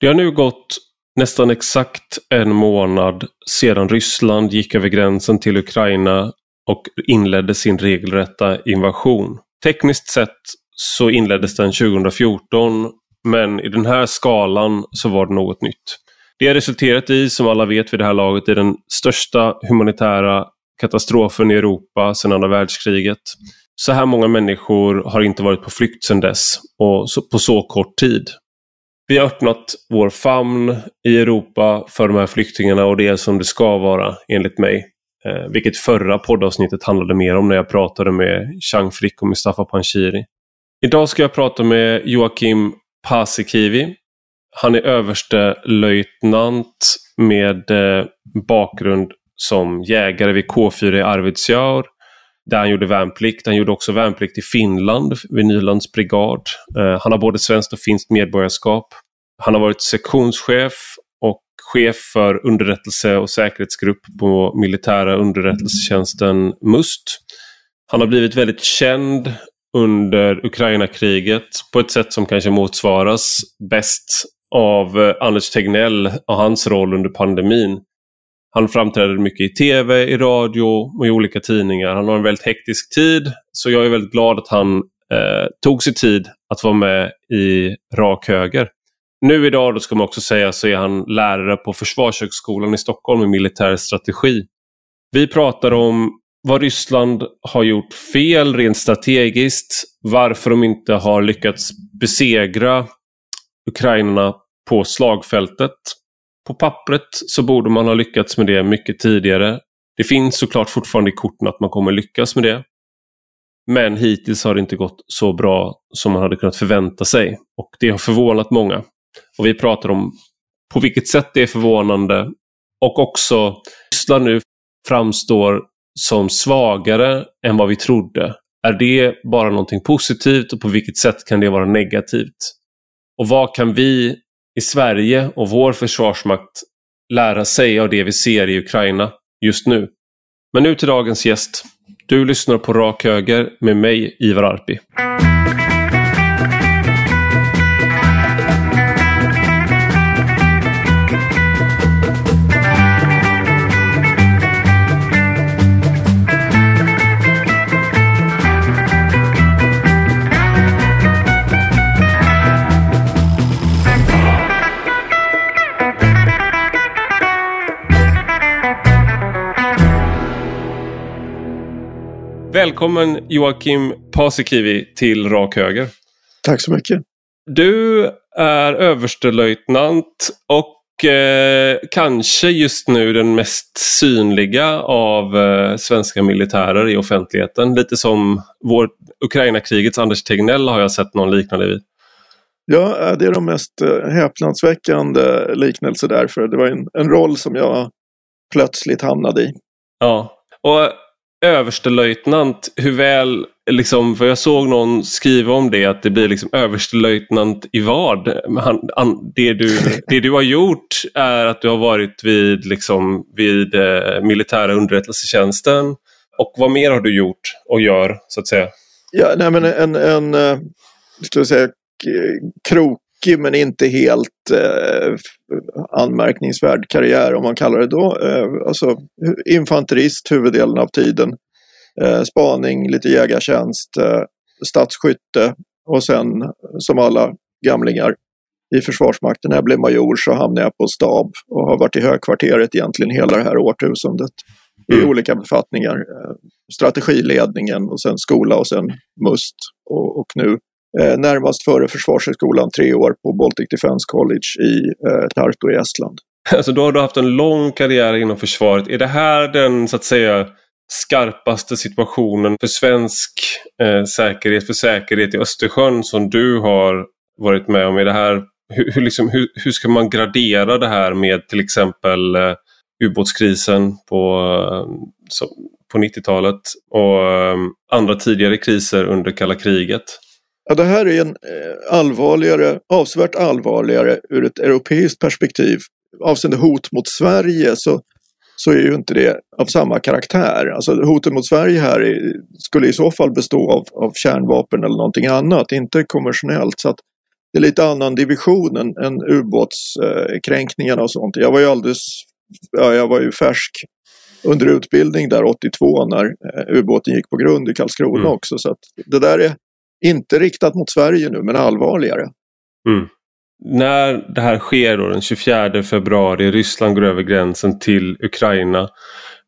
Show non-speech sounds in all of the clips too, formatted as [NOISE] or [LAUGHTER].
Det har nu gått nästan exakt en månad sedan Ryssland gick över gränsen till Ukraina och inledde sin regelrätta invasion. Tekniskt sett så inleddes den 2014 men i den här skalan så var det något nytt. Det har resulterat i, som alla vet vid det här laget, i den största humanitära katastrofen i Europa sedan andra världskriget. Så här många människor har inte varit på flykt sedan dess och på så kort tid. Vi har öppnat vår famn i Europa för de här flyktingarna och det är som det ska vara enligt mig. Eh, vilket förra poddavsnittet handlade mer om när jag pratade med Chang Frick och Mustafa Panshiri. Idag ska jag prata med Joakim Paasikivi. Han är överstelöjtnant med eh, bakgrund som jägare vid K4 i Arvidsjaur. Där han gjorde värnplikt. Han gjorde också värnplikt i Finland vid Nylands brigad. Eh, han har både svenskt och finskt medborgarskap. Han har varit sektionschef och chef för underrättelse och säkerhetsgrupp på militära underrättelsetjänsten MUST. Han har blivit väldigt känd under Ukraina-kriget på ett sätt som kanske motsvaras bäst av eh, Anders Tegnell och hans roll under pandemin. Han framträder mycket i tv, i radio och i olika tidningar. Han har en väldigt hektisk tid så jag är väldigt glad att han eh, tog sig tid att vara med i Rak Höger. Nu idag, då ska man också säga, så är han lärare på Försvarshögskolan i Stockholm i militär strategi. Vi pratar om vad Ryssland har gjort fel rent strategiskt, varför de inte har lyckats besegra Ukraina på slagfältet. På pappret så borde man ha lyckats med det mycket tidigare. Det finns såklart fortfarande i korten att man kommer lyckas med det. Men hittills har det inte gått så bra som man hade kunnat förvänta sig. Och det har förvånat många. Och vi pratar om på vilket sätt det är förvånande och också Ryssland nu framstår som svagare än vad vi trodde. Är det bara någonting positivt och på vilket sätt kan det vara negativt? Och vad kan vi i Sverige och vår försvarsmakt lära sig av det vi ser i Ukraina just nu? Men nu till dagens gäst. Du lyssnar på Rak Höger med mig, Ivar Arpi. Välkommen Joakim Paasikivi till Rak Höger. Tack så mycket. Du är överstelöjtnant och eh, kanske just nu den mest synliga av eh, svenska militärer i offentligheten. Lite som vår Ukraina-krigets Anders Tegnell har jag sett någon liknande vid. Ja, det är de mest eh, häpnadsväckande liknelser därför. Det var en, en roll som jag plötsligt hamnade i. Ja, och överstelöjtnant, hur väl, liksom, för jag såg någon skriva om det, att det blir liksom överstelöjtnant i vad? Han, han, det, du, [LAUGHS] det du har gjort är att du har varit vid, liksom, vid eh, militära underrättelsetjänsten. Och vad mer har du gjort och gör, så att säga? Ja, nej, men en, en, en ska säga, krok tråkig men inte helt eh, anmärkningsvärd karriär om man kallar det då. Eh, alltså infanterist huvuddelen av tiden. Eh, spaning, lite jägartjänst, eh, stadsskytte och sen som alla gamlingar i Försvarsmakten när jag blev major så hamnade jag på stab och har varit i högkvarteret egentligen hela det här årtusendet. Mm. I olika befattningar. Eh, strategiledningen och sen skola och sen MUST och, och nu eh, närmast före Försvarshögskolan tre år på Baltic Defence College i eh, Tartu i Estland. [LAUGHS] Alltså då har du haft en lång karriär inom försvaret. Är det här den så att säga skarpaste situationen för svensk eh, säkerhet, för säkerhet i Östersjön som du har varit med om? Är det här, hur, hur, liksom, hur, hur ska man gradera det här med till exempel eh, ubåtskrisen på, eh, på 90-talet och eh, andra tidigare kriser under kalla kriget? Ja, det här är en eh, allvarligare, avsevärt allvarligare ur ett europeiskt perspektiv. Avseende hot mot Sverige så, så är ju inte det av samma karaktär. Alltså hotet mot Sverige här är, skulle i så fall bestå av, av kärnvapen eller någonting annat, inte konventionellt. Så det är lite annan division än, än ubåtskränkningarna och sånt. Jag var ju alldeles, ja, jag var ju färsk under utbildning där 82 när eh, ubåten gick på grund i Karlskrona mm. också. Så att det där är inte riktat mot Sverige nu men allvarligare. Mm. När det här sker då den 24 februari, Ryssland går över gränsen till Ukraina.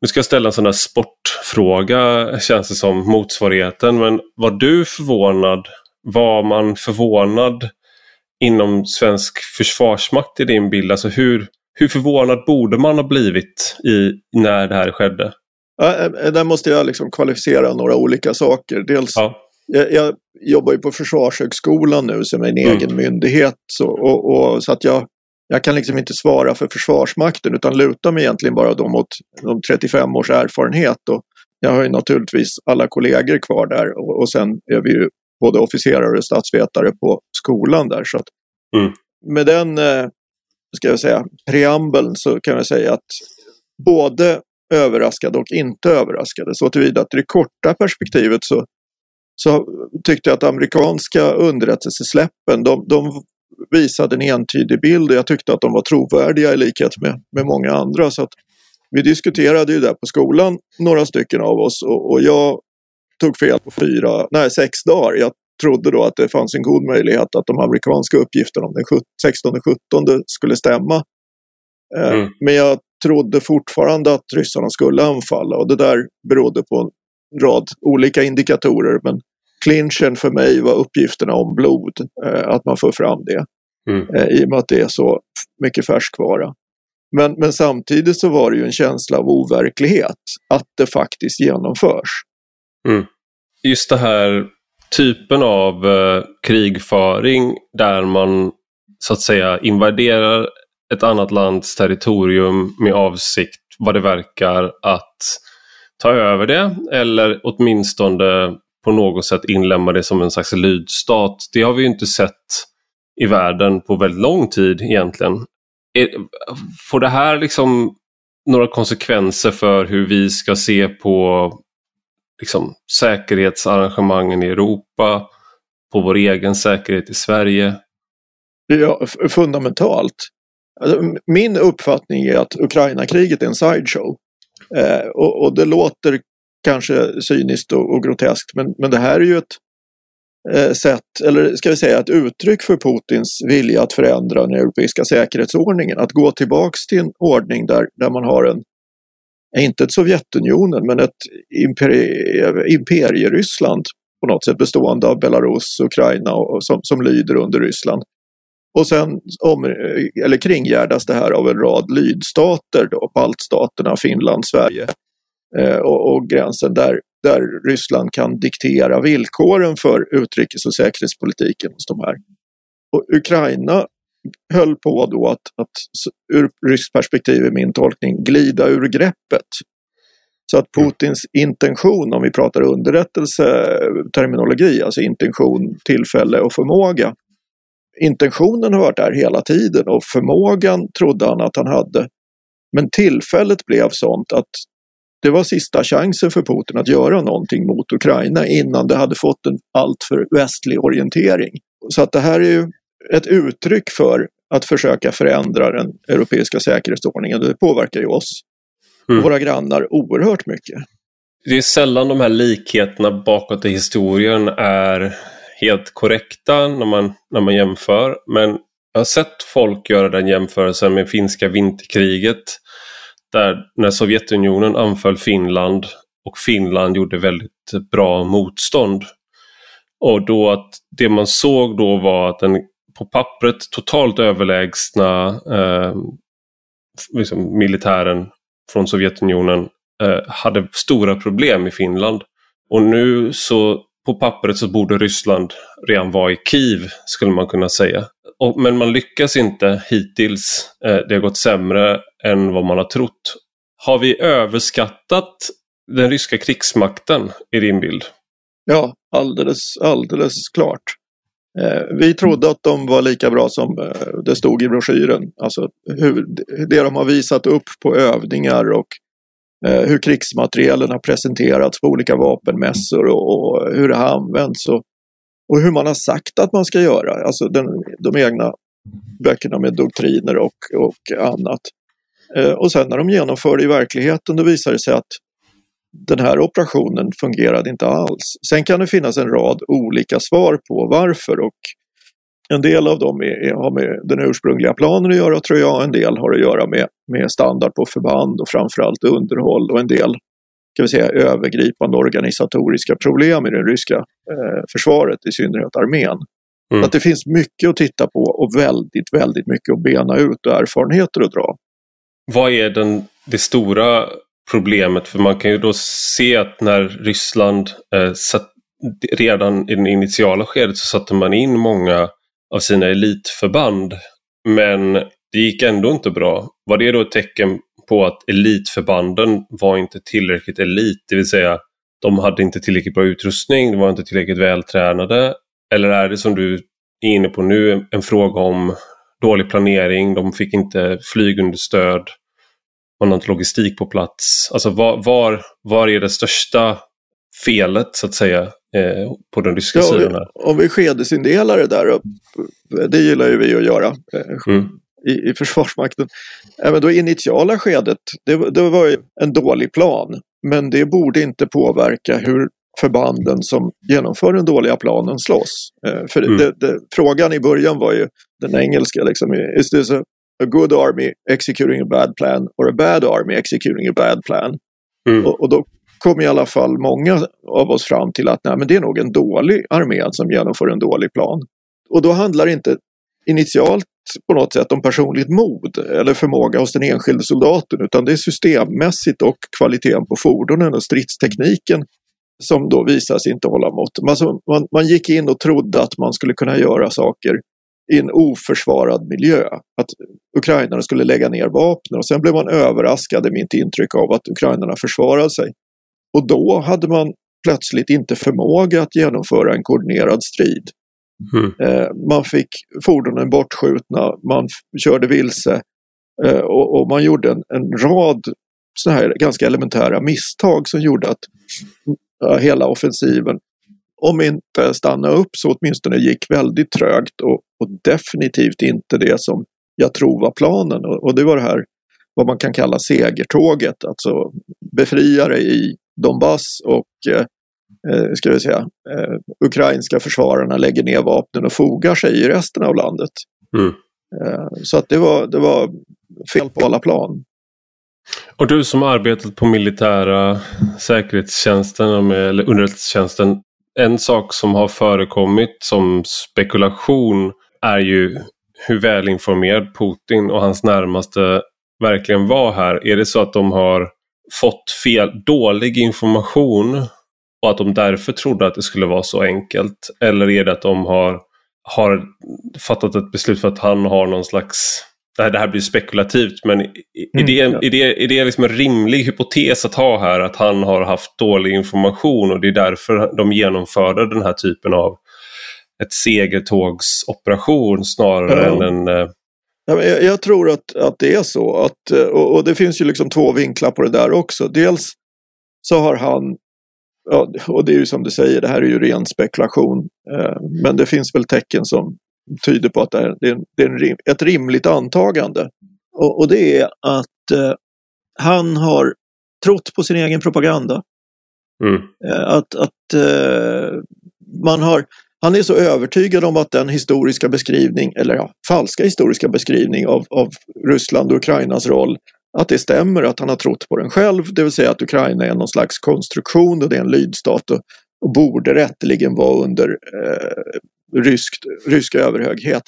Nu ska jag ställa en sån där sportfråga känns det som, motsvarigheten. Men var du förvånad? Var man förvånad inom svensk försvarsmakt i din bild? Alltså hur, hur förvånad borde man ha blivit i, när det här skedde? Ja, eh, där måste jag liksom kvalificera några olika saker. Dels, ja. Jag, jag, jobbar ju på Försvarshögskolan nu som är en mm. egen myndighet. Så, och, och, så att jag, jag kan liksom inte svara för Försvarsmakten utan lutar mig egentligen bara då mot de 35 års erfarenhet. Och jag har ju naturligtvis alla kollegor kvar där och, och sen är vi ju både officerare och statsvetare på skolan där. Så att mm. Med den eh, ska jag säga, preambeln så kan jag säga att både överraskade och inte överraskade. Så tillvida att i det korta perspektivet så, så tyckte jag att amerikanska underrättelsesläppen de, de visade en entydig bild och jag tyckte att de var trovärdiga i likhet med, med många andra. Så vi diskuterade ju där på skolan, några stycken av oss och, och jag tog fel på fyra, nej sex dagar. Jag trodde då att det fanns en god möjlighet att de amerikanska uppgifterna om den 16-17 skulle stämma. Eh, mm. Men jag trodde fortfarande att ryssarna skulle anfalla och det där berodde på en rad olika indikatorer. Men clinchen för mig var uppgifterna om blod, eh, att man får fram det. Mm. Eh, I och med att det är så mycket färskvara. Men, men samtidigt så var det ju en känsla av overklighet att det faktiskt genomförs. Mm. Just det här typen av eh, krigföring där man så att säga invaderar ett annat lands territorium med avsikt vad det verkar att ta över det eller åtminstone på något sätt inlämna det som en slags lydstat. Det har vi inte sett i världen på väldigt lång tid egentligen. Får det här liksom några konsekvenser för hur vi ska se på liksom, säkerhetsarrangemangen i Europa, på vår egen säkerhet i Sverige? Ja, fundamentalt. Alltså, min uppfattning är att Ukraina-kriget är en sideshow. Eh, och, och, det låter kanske cyniskt och, och groteskt men, men det här är ju ett eh, sätt, eller ska vi säga ett uttryck för Putins vilja att förändra den europeiska säkerhetsordningen. Att gå tillbaks till en ordning där, där man har en eh, inte ett Sovjetunionen, men ett imperieryssland på något sätt bestående av Belarus, Ukraina och, som, som lyder under Ryssland. Och sen om, eh, eller kringgärdas det här av en rad lydstater, då, baltstaterna, Finland, Sverige Eh, och, och, gränsen där, där Ryssland kan diktera villkoren för utrikes och säkerhetspolitiken hos de här. Och Ukraina höll på då att, att ur ryskt perspektiv i min tolkning glida ur greppet. Så att. Putins intention, om vi pratar underrättelseterminologi, alltså intention, tillfälle och förmåga. Intentionen har varit där hela tiden och förmågan trodde han att han hade. Men tillfället blev sånt att det var sista chansen för Putin att göra någonting mot Ukraina innan det hade fått en alltför västlig orientering. Så att det här är ju ett uttryck för att försöka förändra den europeiska säkerhetsordningen. Det påverkar ju oss och mm. våra grannar oerhört mycket. Det är sällan de här likheterna bakåt i historien är helt korrekta när man, när man jämför. Men jag har sett folk göra den jämförelsen med finska vinterkriget. Där när Sovjetunionen anföll Finland och Finland gjorde väldigt bra motstånd. Och då att det man såg då var att den på pappret totalt överlägsna eh, liksom militären från Sovjetunionen eh, hade stora problem i Finland. Och nu så på pappret så borde Ryssland redan vara i Kiev skulle man kunna säga. Och, men man lyckas inte hittills. Eh, det har gått sämre än vad man har trott. Har vi överskattat den ryska krigsmakten i din bild? Ja, alldeles, alldeles klart. Eh, vi trodde att de var lika bra som eh, det stod i broschyren. Alltså hur, det de har visat upp på övningar och eh, hur krigsmaterielen har presenterats på olika vapenmässor och, och hur det har använts. Och, och hur man har sagt att man ska göra, alltså den, de egna böckerna med doktriner och, och annat. Eh, och sen när de genomför det i verkligheten då visar det sig att den här operationen fungerade inte alls. Sen kan det finnas en rad olika svar på varför och en del av dem är, har med den ursprungliga planen att göra tror jag, en del har att göra med, med standard på förband och framförallt underhåll och en del ska vi säga, övergripande organisatoriska problem i det ryska eh, försvaret, i synnerhet armén. Mm. Att det finns mycket att titta på och väldigt, väldigt mycket att bena ut och erfarenheter att dra. Vad är den, det stora problemet? För man kan ju då se att när Ryssland eh, satt, redan i det initiala skedet så satte man in många av sina elitförband. Men det gick ändå inte bra. Var det då ett tecken på att elitförbanden var inte tillräckligt elit? Det vill säga de hade inte tillräckligt bra utrustning, de var inte tillräckligt vältränade. Eller är det som du är inne på nu en fråga om dålig planering, de fick inte flygunderstöd, man har inte logistik på plats. Alltså var, var, var är det största felet så att säga eh, på den ryska ja, sidan? Om vi skedesindelar det där, det gillar ju vi att göra eh, mm. I, i Försvarsmakten. Även då initiala skedet, det, det var ju en dålig plan. Men det borde inte påverka hur förbanden som genomför den dåliga planen slåss. Eh, för mm. det, det, frågan i början var ju den engelska, liksom, is this a, a good army executing a bad plan or a bad army executing a bad plan? Mm. Och, och, då kom i alla fall många av oss fram till att nej, men det är nog en dålig armé som genomför en dålig plan. Och då handlar det inte initialt på något sätt om personligt mod eller förmåga hos den enskilde soldaten utan det är systemmässigt och kvaliteten på fordonen och stridstekniken som då visar sig inte hålla mått. Man, man, man gick in och trodde att man skulle kunna göra saker i en oförsvarad miljö. Att ukrainarna skulle lägga ner vapnen och sen blev man överraskad i mitt intryck av att ukrainarna försvarade sig. Och då hade man plötsligt inte förmåga att genomföra en koordinerad strid. Mm. Eh, man fick fordonen bortskjutna, man körde vilse eh, och, och, man gjorde en, en rad sådana här ganska elementära misstag som gjorde att eh, hela offensiven, om inte stanna upp så åtminstone gick väldigt trögt och, och definitivt inte det som jag tror var planen. Och, och, det var det här vad man kan kalla segertåget, alltså befriare i Donbass och eh, ska vi säga, eh, ukrainska försvararna lägger ner vapnen och fogar sig i resten av landet. Mm. Eh, så att det var, det var fel på alla plan. Och du som arbetat på militära säkerhetstjänsten eller underrättelsetjänsten. En sak som har förekommit som spekulation är ju hur välinformerad Putin och hans närmaste verkligen var här. Är det så att de har fått fel, dålig information och att de därför trodde att det skulle vara så enkelt? Eller är det att de har, har fattat ett beslut för att han har någon slags det här, det här blir spekulativt men är det, mm, är det, är det liksom en rimlig hypotes att ha här att han har haft dålig information och det är därför de genomförde den här typen av ett segertågsoperation snarare ja. än en... Eh, jag, jag tror att, att det är så att, eh, och, och, det finns ju liksom två vinklar på det där också. Dels så har han, ja, och det är ju som du säger, det här är ju ren spekulation, eh, men det finns väl tecken som tyder på att det är, det är ett rimligt antagande. Och, det är att eh, han har trott på sin egen propaganda. Mm. Eh, att, att man har, han är så övertygad om att den historiska beskrivning, eller ja, falska historiska beskrivning av, av Ryssland och Ukrainas roll, att det stämmer, att han har trott på den själv, det vill säga att Ukraina är någon slags konstruktion och det är en lydstat och, och borde rätteligen vara under eh, rysk, rysk överhöghet.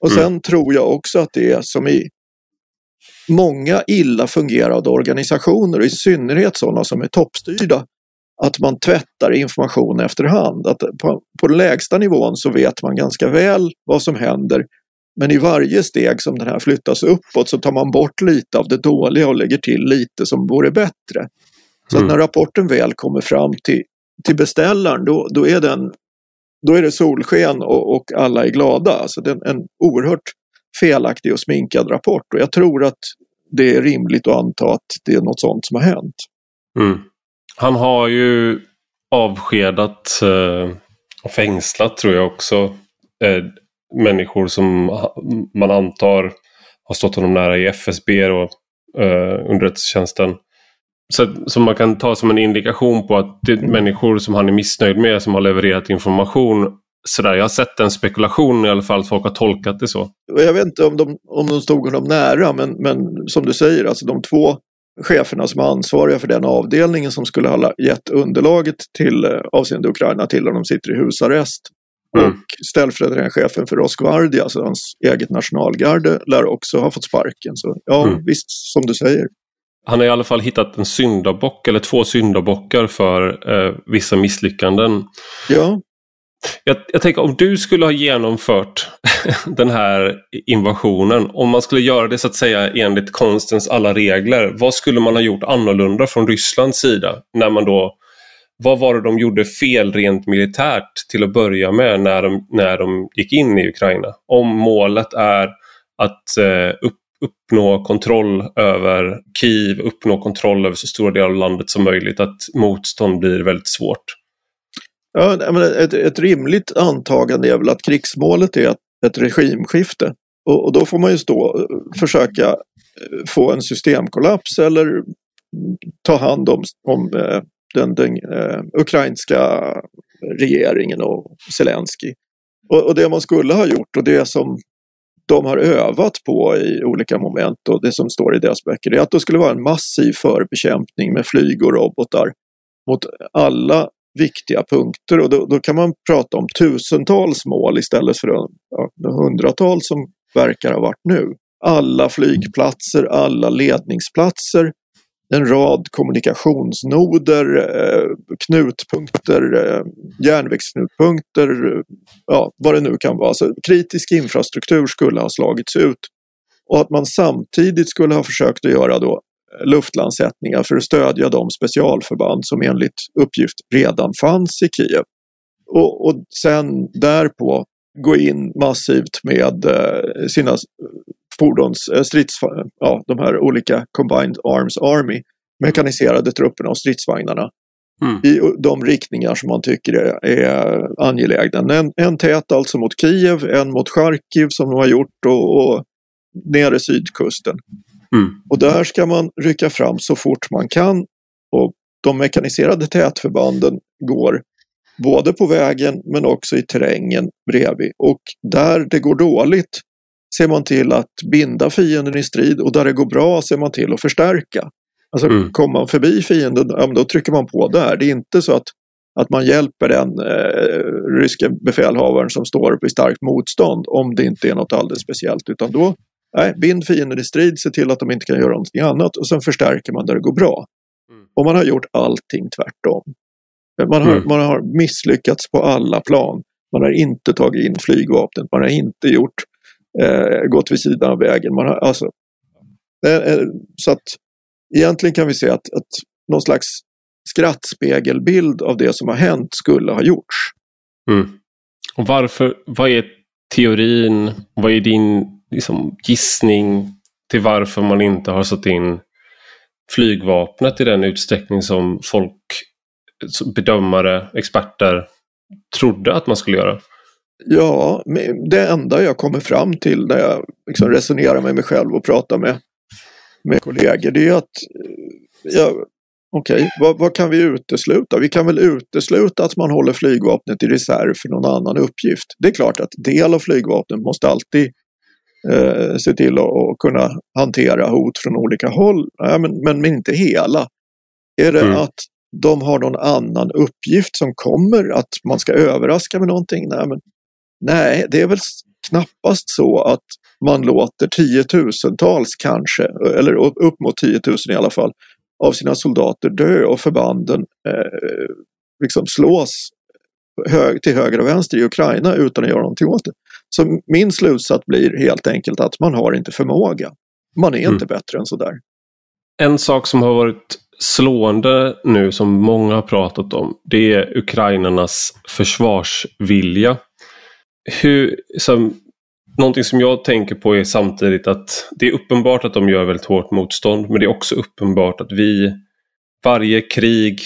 Och sen mm. tror jag också att det är som i många illa fungerande organisationer, i synnerhet sådana som är toppstyrda, att man tvättar information efterhand. Att på, på den lägsta nivån så vet man ganska väl vad som händer men i varje steg som den här flyttas uppåt så tar man bort lite av det dåliga och lägger till lite som vore bättre. Så mm. när rapporten väl kommer fram till, till beställaren då, då är den då är det solsken och, och alla är glada. Alltså det är en oerhört felaktig och sminkad rapport och jag tror att det är rimligt att anta att det är något sånt som har hänt. Mm. Han har ju avskedat eh, Och fängslat tror jag också eh, människor som man antar har stått honom nära i FSB och eh, underrättelsetjänsten. Så, som man kan ta som en indikation på att det är människor som han är missnöjd med som har levererat information. Sådär, jag har sett en spekulation i alla fall, att folk har tolkat det så. Jag vet inte om de, om de stod honom nära, men, men som du säger, alltså de två cheferna som är ansvariga för den avdelningen som skulle ha gett underlaget till eh, avseende Ukraina till honom sitter i husarrest. Mm. Och ställföreträdande chefen för Rosgvardia, alltså hans eget nationalgarde, lär också ha fått sparken. Så ja, mm. visst, som du säger. Han har i alla fall hittat en syndabock eller två syndabockar för eh, vissa misslyckanden. Ja. Jag, jag tänker om du skulle ha genomfört [LAUGHS] den här invasionen, om man skulle göra det så att säga enligt konstens alla regler, vad skulle man ha gjort annorlunda från Rysslands sida när man då vad var det de gjorde fel rent militärt till att börja med när de, när de gick in i Ukraina? Om målet är att eh, upp, uppnå kontroll över Kiev, uppnå kontroll över så stora delar av landet som möjligt, att motstånd blir väldigt svårt. Ja, men ett, ett rimligt antagande är väl att krigsmålet är ett, ett regimskifte. Och, och, då får man ju stå, eh, försöka eh, få en systemkollaps eller ta hand om, om eh, den, den eh, ukrainska regeringen och Zelensky. Och, och, det man skulle ha gjort och det som de har övat på i olika moment och det som står i deras böcker är att det skulle vara en massiv förbekämpning med flyg och robotar mot alla viktiga punkter och då, då kan man prata om tusentals mål istället för ja, hundratals som verkar ha varit nu. Alla flygplatser, alla ledningsplatser, en rad kommunikationsnoder, eh, knutpunkter, eh, järnvägsknutpunkter, eh, ja, vad det nu kan vara. Alltså, kritisk infrastruktur skulle ha slagits ut. Och att man samtidigt skulle ha försökt att göra då luftlandsättningar för att stödja de specialförband som enligt uppgift redan fanns i Kiev. Och, och sen därpå gå in massivt med sina fordons, eh, strids, ja, de här olika Combined Arms Army, mekaniserade trupperna och stridsvagnarna mm. i de riktningar som man tycker är, är angelägna. En, en tät alltså mot Kiev, en mot Charkiv som de har gjort och, och nere sydkusten. Mm. Och där ska man rycka fram så fort man kan och de mekaniserade tätförbanden går både på vägen men också i terrängen bredvid. Och där det går dåligt ser man till att binda fienden i strid och där det går bra ser man till att förstärka. Alltså mm. kommer man förbi fienden, ja, då trycker man på där. Det är inte så att, att man hjälper den eh, ryska befälhavaren som står i starkt motstånd om det inte är något alldeles speciellt. Utan då, nej, bind fienden i strid, se till att de inte kan göra någonting annat och sen förstärker man där det går bra. Mm. Och man har gjort allting tvärtom. Man har, mm. man har misslyckats på alla plan. Man har inte tagit in flygvapnet, man har inte gjort eh, gått vid sidan av vägen. Man har, alltså, eh, eh så att egentligen kan vi säga att, att någon slags skrattspegelbild av det som har hänt skulle ha gjorts. Mm. Och varför, vad är teorin, vad är din liksom, gissning till varför man inte har satt in flygvapnet i den utsträckning som folk, bedömare, experter trodde att man skulle göra? Ja, det enda jag kommer fram till när jag liksom resonerar med mig själv och pratar med, med kollegor det är att ja, Okej, okay, vad, vad, kan vi utesluta? Vi kan väl utesluta att man håller flygvapnet i reserv för någon annan uppgift. Det är klart att del av flygvapnet måste alltid eh, se till att kunna hantera hot från olika håll, ja, men, men, men inte hela. Är det mm. att de har någon annan uppgift som kommer, att man ska överraska med någonting? Nej, men Nej, det är väl knappast så att man låter tiotusentals kanske, eller upp mot 10 000 i alla fall, av sina soldater dö och förbanden eh, liksom slås hög, till höger och vänster i Ukraina utan att göra någonting åt det. Så min slutsats blir helt enkelt att man har inte förmåga. Man är mm. inte bättre än sådär. En sak som har varit slående nu som många har pratat om det är ukrainarnas försvarsvilja hur, som, någonting som jag tänker på är samtidigt att det är uppenbart att de gör väldigt hårt motstånd men det är också uppenbart att vi, varje krig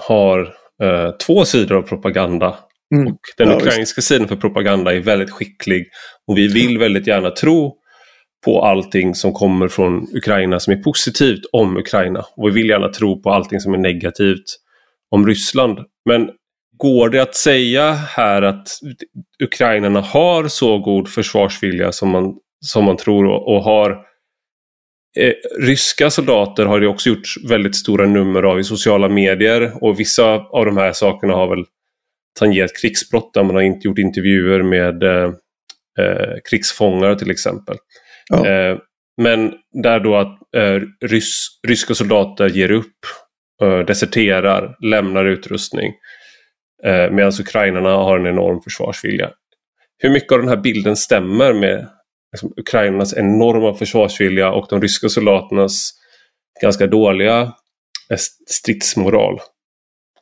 har eh, två sidor av propaganda. Mm. Och den ja, ukrainska visst. sidan för propaganda är väldigt skicklig och vi vill väldigt gärna tro på allting som kommer från Ukraina som är positivt om Ukraina. Och vi vill gärna tro på allting som är negativt om Ryssland. Men går det att säga här att ukrainarna har så god försvarsvilja som man, som man tror och, och har eh, ryska soldater har det också gjort väldigt stora nummer av i sociala medier och vissa av de här sakerna har väl tangerat krigsbrott där man har inte gjort intervjuer med eh, eh krigsfångar till exempel. Ja. Eh, men där då att rys ryska soldater ger upp, deserterar, lämnar utrustning. Eh, Medan ukrainarna har en enorm försvarsvilja. Hur mycket av den här bilden stämmer med liksom, ukrainarnas enorma försvarsvilja och de ryska soldaternas ganska dåliga eh, stridsmoral?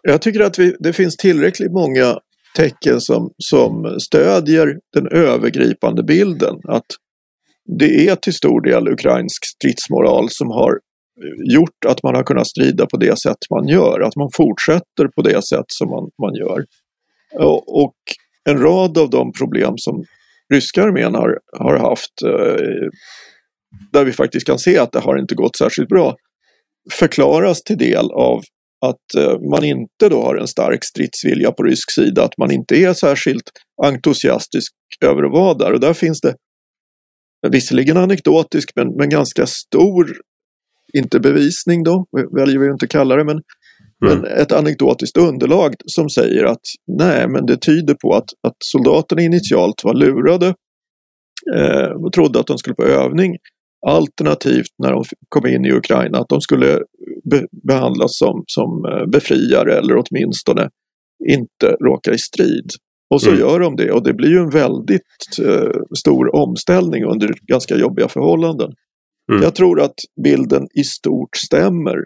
Jag tycker att vi, det finns tillräckligt många tecken som, som stödjer den övergripande bilden. Att det är till stor del ukrainsk stridsmoral som har gjort att man har kunnat strida på det sätt man gör, att man fortsätter på det sätt som man, man gör. Och, och en rad av de problem som ryska armén har, har haft, eh, där vi faktiskt kan se att det har inte gått särskilt bra, förklaras till del av att eh, man inte då har en stark stridsvilja på rysk sida, att man inte är särskilt entusiastisk över att vara där. Och där finns det visserligen anekdotisk men, men ganska stor, inte bevisning då, väljer vi inte kalla det, men, mm. men ett anekdotiskt underlag som säger att nej, men det tyder på att, att soldaterna initialt var lurade eh, och trodde att de skulle på övning. Alternativt när de kom in i Ukraina att de skulle be behandlas som, som eh, befriare eller åtminstone inte råka i strid. Och så mm. gör de det och det blir ju en väldigt eh, stor omställning under ganska jobbiga förhållanden. Mm. Jag tror att bilden i stort stämmer.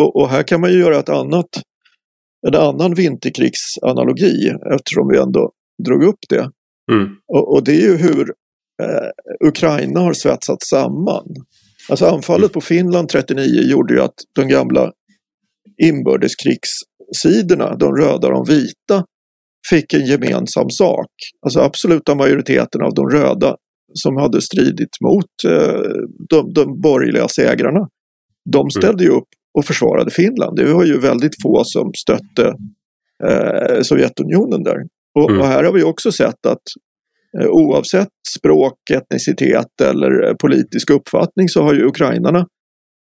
Och, och, här kan man ju göra ett annat, en annan vinterkrigsanalogi eftersom vi ändå drog upp det. Mm. Och, och, det är ju hur eh, Ukraina har svetsats samman. Alltså anfallet på Finland 39 gjorde ju att de gamla inbördeskrigssidorna, de röda och de vita, fick en gemensam sak. Alltså absoluta majoriteten av de röda som hade stridit mot eh, de, de borgerliga segrarna. De mm. ställde ju upp och försvarade Finland. Det var ju väldigt få som stötte eh, Sovjetunionen där. Och, mm. och, här har vi också sett att eh, oavsett språk, etnicitet eller eh, politisk uppfattning så har ju ukrainarna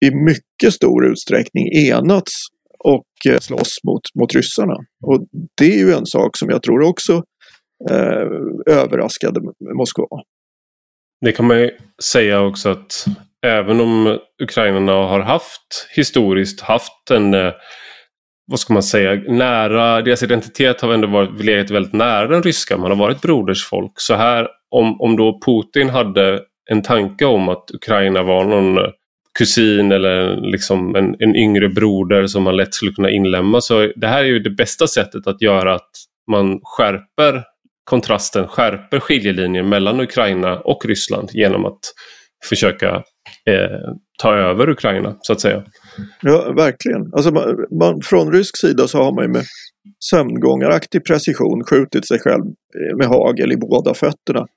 i mycket stor utsträckning enats och eh, slåss mot, mot ryssarna. Och det är ju en sak som jag tror också eh, överraskade Moskva. Det kan man ju säga också att även om ukrainarna har haft historiskt haft en eh, vad ska man säga, nära, deras identitet har ändå varit, legat väldigt nära den ryska, man har varit brodersfolk. Så här, om, om då Putin hade en tanke om att Ukraina var någon eh, kusin eller liksom en, en yngre broder som man lätt skulle kunna inlämna. Så det här är ju det bästa sättet att göra att man skärper kontrasten, skärper skiljelinjen mellan Ukraina och Ryssland genom att försöka eh, ta över Ukraina så att säga. Ja, verkligen. Alltså man, man, från rysk sida så har man ju med sömngångaraktig precision skjutit sig själv eh, med hagel i båda fötterna.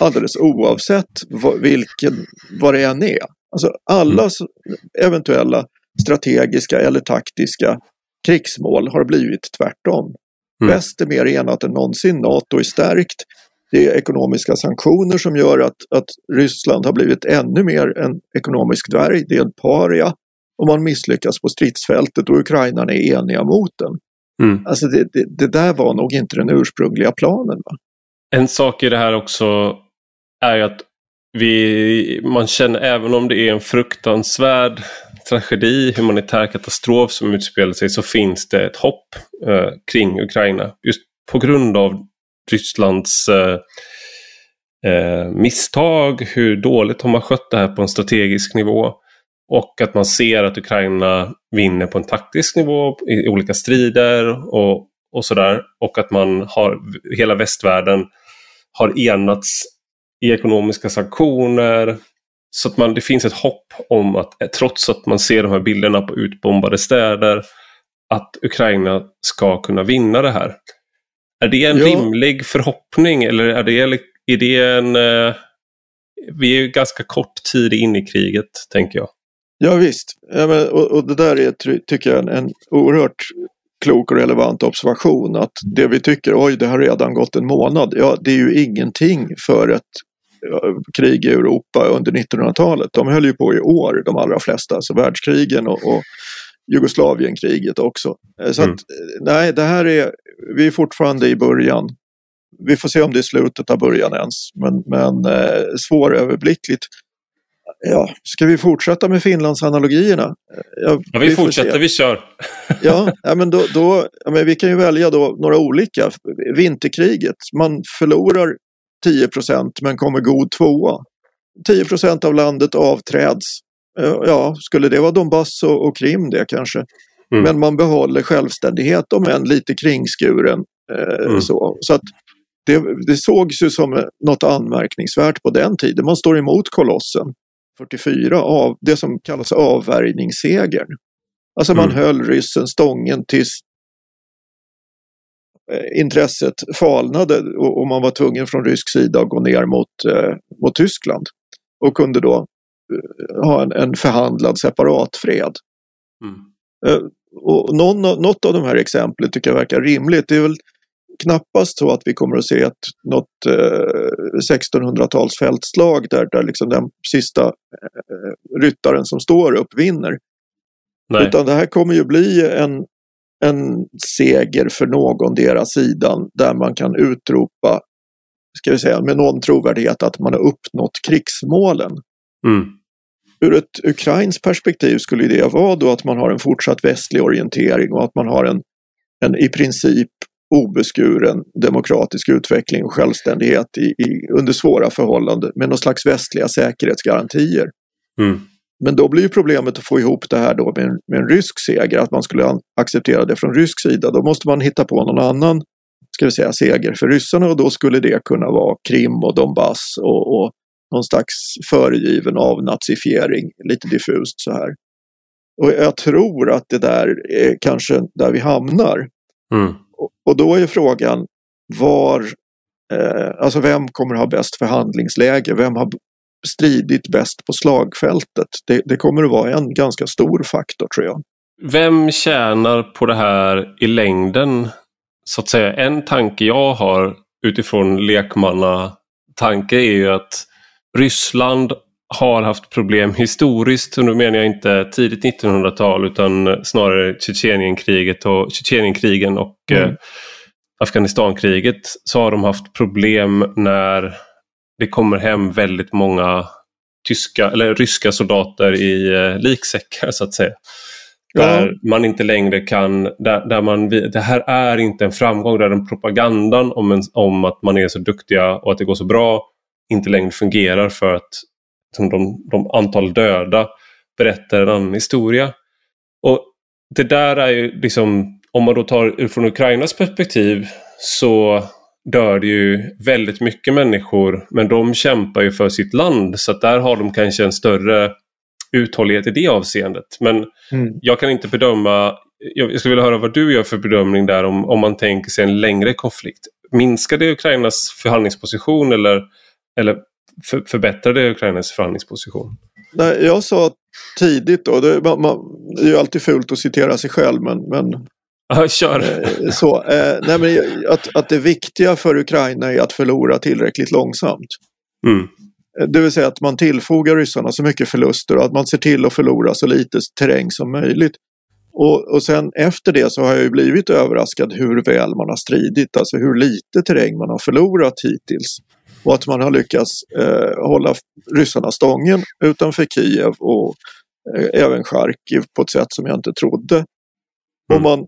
Alldeles oavsett vad, vilken, vad det än är. Alltså alla mm. eventuella strategiska eller taktiska krigsmål har blivit tvärtom. Mm. Väst är mer enat än någonsin, NATO är stärkt. Det är ekonomiska sanktioner som gör att, att Ryssland har blivit ännu mer en ekonomisk dvärg, det är en paria. Och man misslyckas på stridsfältet och Ukraina är eniga mot den. Mm. Alltså det, det, det, där var nog inte den ursprungliga planen. Va? En sak i det här också är att vi, man känner även om det är en fruktansvärd tragedi, humanitär katastrof som utspelar sig så finns det ett hopp eh, kring Ukraina. Just på grund av Rysslands eh, eh, misstag, hur dåligt de har skött det här på en strategisk nivå. Och att man ser att Ukraina vinner på en taktisk nivå i olika strider och, och sådär. Och att man har, hela västvärlden har enats i ekonomiska sanktioner. Så att man, det finns ett hopp om att eh, trots att man ser de här bilderna på utbombade städer att Ukraina ska kunna vinna det här. Är det en ja. rimlig förhoppning eller är det, är det en... Eh, vi är ju ganska kort tid in i kriget, tänker jag. Ja visst, ja, men, och, och, det där är, tycker jag, en, en oerhört klok och relevant observation att det vi tycker, oj det har redan gått en månad, ja det är ju ingenting för ett krig i Europa under 1900-talet. De höll ju på i år de allra flesta, alltså världskrigen och, och Jugoslavienkriget också. Eh, så mm. att, eh, nej, det här är, vi är fortfarande i början. Vi får se om det är slutet av början ens, men, men eh, svåröverblickligt. Ja, ska vi fortsätta med Finlandsanalogierna? Eh, ja, ja vi, vi fortsätter, vi kör. [LAUGHS] ja, [LAUGHS] ja, men då, då ja, men vi kan ju välja då några olika. Vinterkriget, man förlorar 10% men kommer god tvåa. 10% av landet avträds. Eh, ja, skulle det vara Donbass och, och Krim det kanske. Mm. Men man behåller självständighet om än lite kringskuren. Eh, mm. så. så att det, det sågs ju som något anmärkningsvärt på den tiden. Man står emot kolossen 44 av det som kallas avvärjningssegern. Alltså man mm. höll ryssen stången tills Eh, intresset falnade och, man var tvungen från rysk sida att gå ner mot, eh, mot Tyskland och kunde då eh, ha en, en förhandlad separatfred. Mm. och någon, något av de här exemplen tycker jag verkar rimligt. Det är väl knappast så att vi kommer att se ett, något eh, 1600-tals fältslag där, där liksom den sista eh, ryttaren som står upp vinner. Nej. Utan det här kommer ju bli en, en seger för någon deras sidan där man kan utropa, ska vi säga med någon trovärdighet att man har uppnått krigsmålen. Mm. Ur ett ukrainskt perspektiv skulle det vara då att man har en fortsatt västlig orientering och att man har en, en i princip obeskuren demokratisk utveckling och självständighet i, i, under svåra förhållanden med någon slags västliga säkerhetsgarantier. Mm. Men då blir ju problemet att få ihop det här då med en, med en rysk seger, att man skulle acceptera det från rysk sida. Då måste man hitta på någon annan ska vi säga, seger för ryssarna och då skulle det kunna vara Krim och Donbass och, och någon slags föregiven avnazifiering, lite diffust så här. Och jag tror att det där är kanske där vi hamnar. Mm. Och, och, då är frågan var, eh, alltså vem kommer ha bäst förhandlingsläge? Vem har stridit bäst på slagfältet. Det, det kommer att vara en ganska stor faktor tror jag. Vem tjänar på det här i längden? Så att säga, en tanke jag har utifrån lekmannatanke är ju att Ryssland har haft problem historiskt, och nu menar jag inte tidigt 1900-tal utan snarare Tjetjenienkriget och Tjetjenienkrigen och mm. eh, Afghanistankriget så har de haft problem när det kommer hem väldigt många tyska eller ryska soldater i eh, liksäckar så att säga. Ja. Där man inte längre kan, där, där man, det här är inte en framgång, där den propagandan om, en, om att man är så duktiga och att det går så bra inte längre fungerar för att liksom, de, de antal döda berättar en annan historia. Och det där är ju liksom, om man då tar från Ukrainas perspektiv så dör det ju väldigt mycket människor men de kämpar ju för sitt land så att där har de kanske en större uthållighet i det avseendet. Men mm. jag kan inte bedöma, jag skulle vilja höra vad du gör för bedömning där om, om man tänker sig en längre konflikt. Minskar det Ukrainas förhandlingsposition eller, eller för, förbättrar det Ukrainas förhandlingsposition? Nej, jag sa tidigt då, det, man, man, det är ju alltid fult att citera sig själv men, men Ja, kör. Eh, så, eh, nej, men att, att det viktiga för Ukraina är att förlora tillräckligt långsamt. Mm. Eh, det vill säga att man tillfogar ryssarna så mycket förluster och att man ser till att förlora så lite terräng som möjligt. Och, och sen efter det så har jag ju blivit överraskad hur väl man har stridit, alltså hur lite terräng man har förlorat hittills. Och att man har lyckats eh, hålla ryssarna stången utanför Kiev och eh, även Charkiv på ett sätt som jag inte trodde. Mm. Och man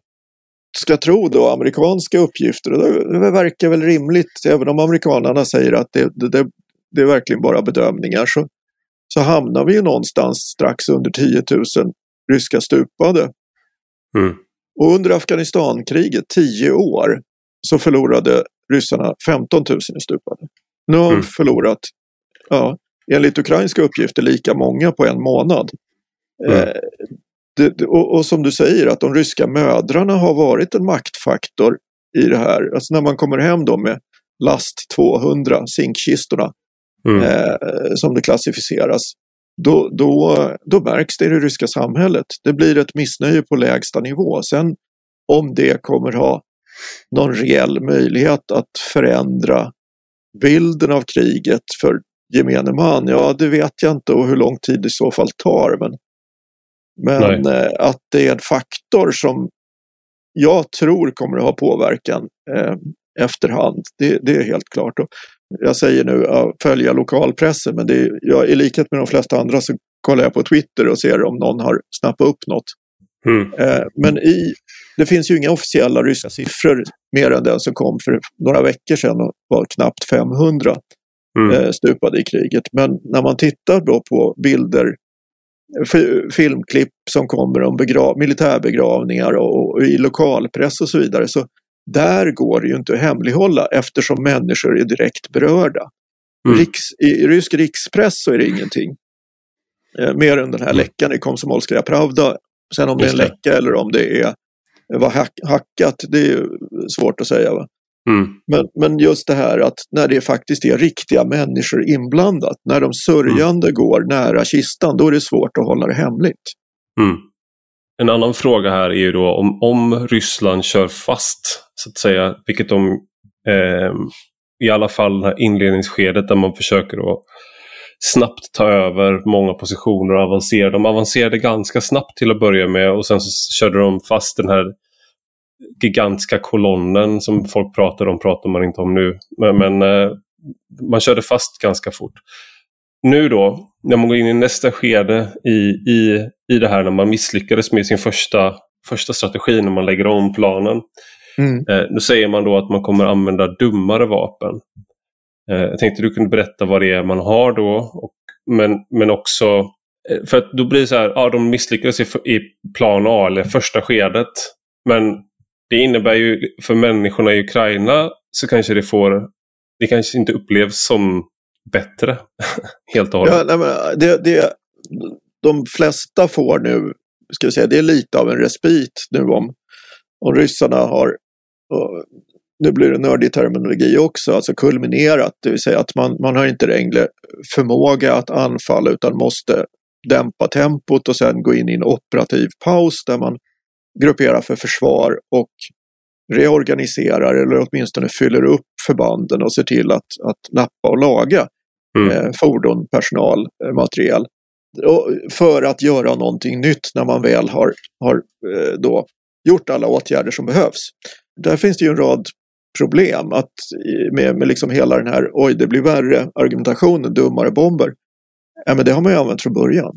ska tro då amerikanska uppgifter, och det verkar väl rimligt, även om amerikanerna säger att det, det, det är verkligen bara bedömningar, så, så hamnar vi ju någonstans strax under 10 000 ryska stupade. Mm. Och under Afghanistankriget, 10 år, så förlorade ryssarna 15 000 stupade. Nu har de mm. förlorat, ja, enligt ukrainska uppgifter, lika många på en månad. Mm. Eh, det, och, och, som du säger att de ryska mödrarna har varit en maktfaktor i det här. Alltså när man kommer hem då med last 200, zinkkistorna, mm. eh, som det klassificeras, då, då, då märks det i det ryska samhället. Det blir ett missnöje på lägsta nivå. Sen om det kommer ha någon reell möjlighet att förändra bilden av kriget för gemene man, ja det vet jag inte och hur lång tid det i så fall tar. Men, men eh, att det är en faktor som jag tror kommer att ha påverkan eh, efterhand, det, det, är helt klart. Och jag säger nu att följa lokalpressen men det är, jag, i likhet med de flesta andra så kollar jag på Twitter och ser om någon har snappat upp något. Mm. Eh, men i, det finns ju inga officiella ryska siffror mer än den som kom för några veckor sedan och var knappt 500 mm. eh, stupade i kriget. Men när man tittar då på bilder, filmklipp som kommer om begrav, militärbegravningar och, och i lokalpress och så vidare så där går det ju inte att hemlighålla eftersom människor är direkt berörda. Mm. Riks, I rysk rikspress så är det ingenting. Eh, mer än den här mm. läckan i Komsomolskaja Pravda. Sen om det är en läcka eller om det är var hack, hackat, det är svårt att säga. Va? Mm. Men, men just det här att när det faktiskt är riktiga människor inblandat, när de sörjande mm. går nära kistan, då är det svårt att hålla det hemligt. Mm. En annan fråga här är ju då om, om Ryssland kör fast, så att säga, vilket de eh, i alla fall det här inledningsskedet där man försöker att snabbt ta över många positioner och avancera. De avancerade ganska snabbt till att börja med och sen så körde de fast den här gigantiska kolonnen som folk pratar om, pratar man inte om nu. Men, men eh, man körde fast ganska fort. Nu då, när man går in i nästa skede i, i, i det här när man misslyckades med sin första, första strategi när man lägger om planen. Mm. Eh, nu säger man då att man kommer använda dummare vapen. Eh, jag tänkte du kunde berätta vad det är man har då. Och, men, men också, eh, för att då blir det så här, ja de misslyckades i, i plan A eller första skedet. Men det innebär ju för människorna i Ukraina så kanske det får, det kanske inte upplevs som bättre [LAUGHS] helt och hållet. Ja, nej, men äh, det, det, de flesta får nu, ska vi säga, det är lite av en respit nu om, om ryssarna har nu blir det nördig terminologi också, alltså kulminerat, det vill säga att man, man har inte längre förmåga att anfalla utan måste dämpa tempot och sen gå in i en operativ paus där man grupperar för försvar och reorganiserar eller åtminstone fyller upp förbanden och ser till att, att lappa och laga mm. eh, fordon, personal, eh, materiel. Och för att göra någonting nytt när man väl har, har eh, då gjort alla åtgärder som behövs. Där finns det ju en rad problem att, med, med liksom hela den här oj det blir värre argumentationen, dummare bomber. Ja, men det har man ju använt från början.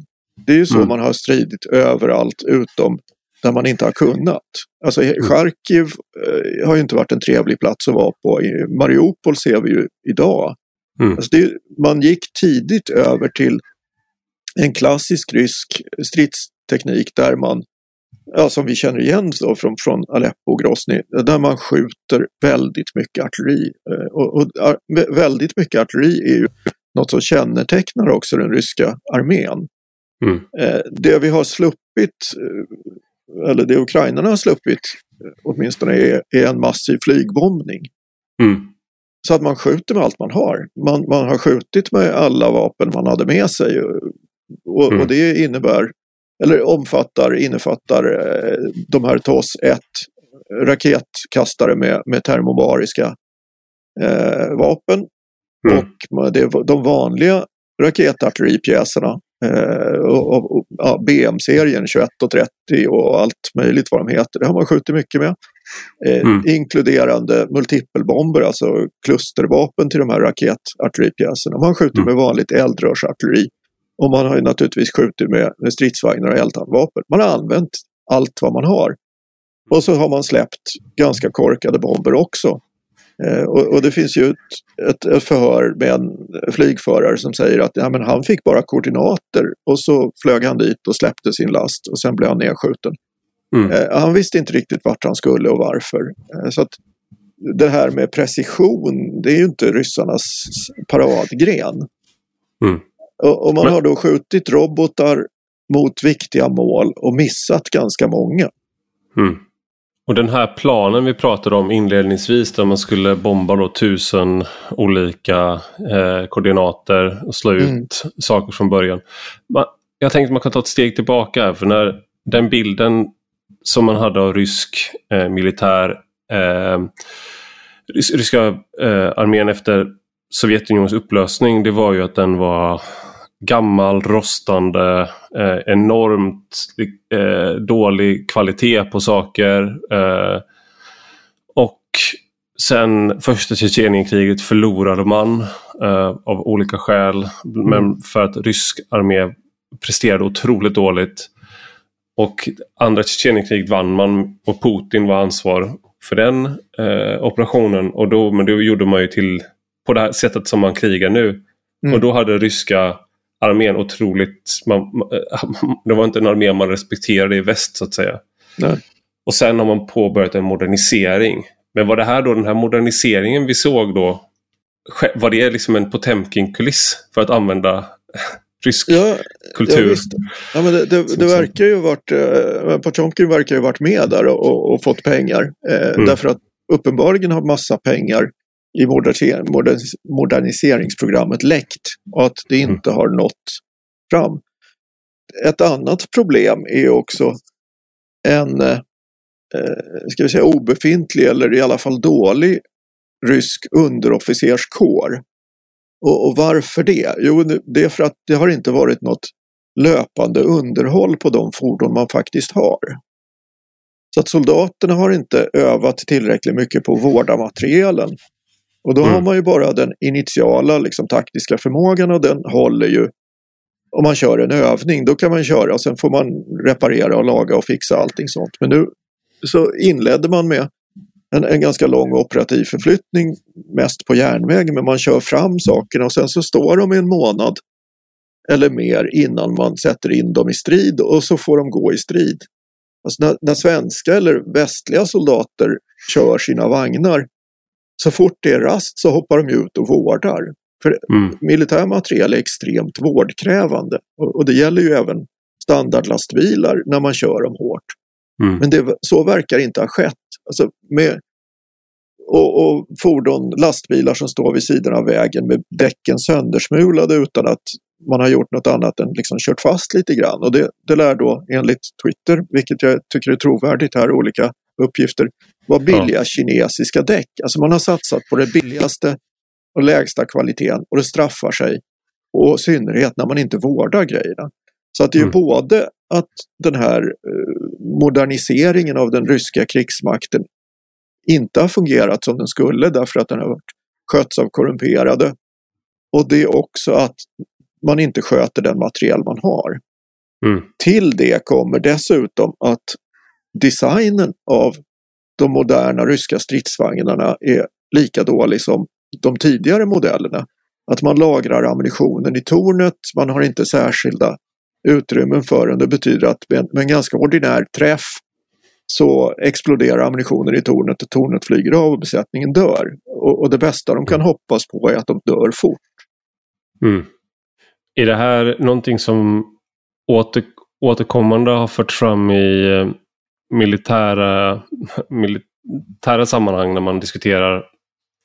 Det är ju så mm. man har stridit överallt utom där man inte har kunnat. Alltså mm. Charkiv eh, har ju inte varit en trevlig plats att vara på. Mariupol ser vi ju idag. Mm. Alltså det, man gick tidigt över till en klassisk rysk stridsteknik där man ja, som vi känner igen då från, från Aleppo och Grozny, där man skjuter väldigt mycket artilleri. Eh, och, och, väldigt mycket artilleri är ju något som kännetecknar också den ryska armén. Mm. Eh, det vi har sluppit, eller det ukrainarna har sluppit åtminstone, är, är en massiv flygbombning. Mm. Så att man skjuter med allt man har. Man, man har skjutit med alla vapen man hade med sig. Och, mm. och det innebär eller omfattar, innefattar eh, de här TOS 1 raketkastare med, med termobariska eh, vapen. Mm. Och det, de vanliga raketartilleripjäserna eh, och, och, ja, BM-serien 21 och 30 och allt möjligt vad de heter. Det har man skjutit mycket med. Eh, mm. Inkluderande multipelbomber, alltså klustervapen till de här raketartilleripjäserna. Man skjuter mm. med vanligt eldrörsartilleri. Och man har ju naturligtvis skjutit med, med stridsvagnar och eldhandvapen. Man har använt allt vad man har. Och så har man släppt ganska korkade bomber också. Eh, och, och, det finns ju ett, ett, ett, förhör med en flygförare som säger att ja, men han fick bara koordinater och så flög han dit och släppte sin last och sen blev han nedskjuten. Mm. Eh, han visste inte riktigt vart han skulle och varför. Eh, så att det här med precision, det är ju inte ryssarnas paradgren. Mm. Och, man har då skjutit robotar mot viktiga mål och missat ganska många. Mm. Och den här planen vi pratade om inledningsvis där man skulle bomba då tusen olika eh, koordinater och slå ut mm. saker från början. Man, jag tänkte man kan ta ett steg tillbaka för när den bilden som man hade av rysk eh, militär, eh, ryska eh, armén efter Sovjetunionens upplösning, det var ju att den var gammal, rostande, eh, enormt eh, dålig kvalitet på saker. Eh, och sen första Tjetjenienkriget förlorade man eh, av olika skäl. Mm. Men för att rysk armé presterade otroligt dåligt. Och andra Tjetjenienkriget vann man och Putin var ansvar för den eh, operationen. Och då, men det gjorde man ju till på det här sättet som man krigar nu. Mm. Och då hade ryska armén otroligt... Man, [LAUGHS] det var inte en armé man respekterade i väst så att säga. Nej. Och sen har man påbörjat en modernisering. Men var det här då den här moderniseringen vi såg då? Var det liksom en Potemkin-kuliss för att använda [LAUGHS] rysk ja, kultur? Ja, ja, men det, det, det verkar ju varit... Eh, Potemkin verkar ju varit med där och, och fått pengar. Eh, mm. Därför att uppenbarligen har massa pengar i moderniseringsprogrammet läckt och att det mm. inte har nått fram. Ett annat problem är också en eh, ska vi säga, obefintlig eller i alla fall dålig rysk underofficerskår. Och, och, varför det? Jo, det är för att det har inte varit något löpande underhåll på de fordon man faktiskt har. Så att soldaterna har inte övat tillräckligt mycket på att vårda materielen. Och då mm. har man ju bara den initiala liksom, taktiska förmågan och den håller ju om man kör en övning. Då kan man köra och sen får man reparera och laga och fixa allting sånt. Men nu så inledde man med en, en ganska lång operativ förflyttning mest på järnväg men man kör fram sakerna och sen så står de i en månad eller mer innan man sätter in dem i strid och så får de gå i strid. Alltså när, när svenska eller västliga soldater kör sina vagnar så fort det är rast så hoppar de ut och vårdar. För mm. militär materiel är extremt vårdkrävande och, och, det gäller ju även standardlastbilar när man kör dem hårt. Mm. Men det, så verkar inte ha skett. Alltså med, och, och, fordon, lastbilar som står vid sidan av vägen med däcken söndersmulade utan att man har gjort något annat än liksom kört fast lite grann. Och det, det lär då enligt Twitter, vilket jag tycker är trovärdigt här, olika uppgifter, var billiga ja. kinesiska däck. Alltså man har satsat på det billigaste och lägsta kvaliteten och det straffar sig. Och i synnerhet när man inte vårdar grejerna. Så att det är mm. både att den här eh, moderniseringen av den ryska krigsmakten inte har fungerat som den skulle därför att den har skötts av korrumperade. Och det är också att man inte sköter den materiel man har. Mm. Till det kommer dessutom att designen av de moderna ryska stridsvagnarna är lika dålig som de tidigare modellerna. Att man lagrar ammunitionen i tornet, man har inte särskilda utrymmen för den. Det betyder att med en, ganska ordinär träff så exploderar ammunitionen i tornet och tornet flyger av och besättningen dör. Och, och det bästa de kan hoppas på är att de dör fort. Mm. Är det här någonting som åter, återkommande har förts fram i eh, militära, militära sammanhang när man diskuterar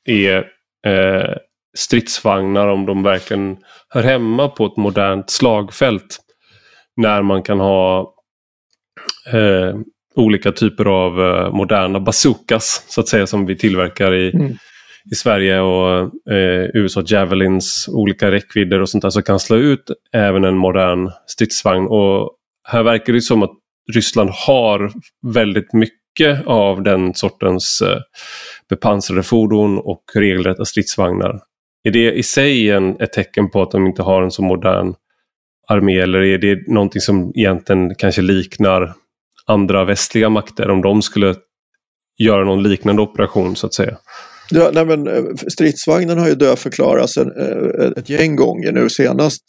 är eh, stridsvagnar om de verkligen hör hemma på ett modernt slagfält. När man kan ha eh, olika typer av eh, moderna bazookas så att säga som vi tillverkar i, mm. i Sverige och eh, USA Javelins, olika räckvidder och sånt där som kan slå ut även en modern stridsvagn. Och här verkar det som att Ryssland har väldigt mycket av den sortens eh, bepansrade fordon och regelrätta stridsvagnar. Är det i sig en, ett tecken på att de inte har en så modern armé eller är det någonting som egentligen kanske liknar andra västliga makter om de skulle göra någon liknande operation så att säga? Ja, nej men, eh, stridsvagnen har ju dödförklarats en, eh, ett gäng gånger nu. Senast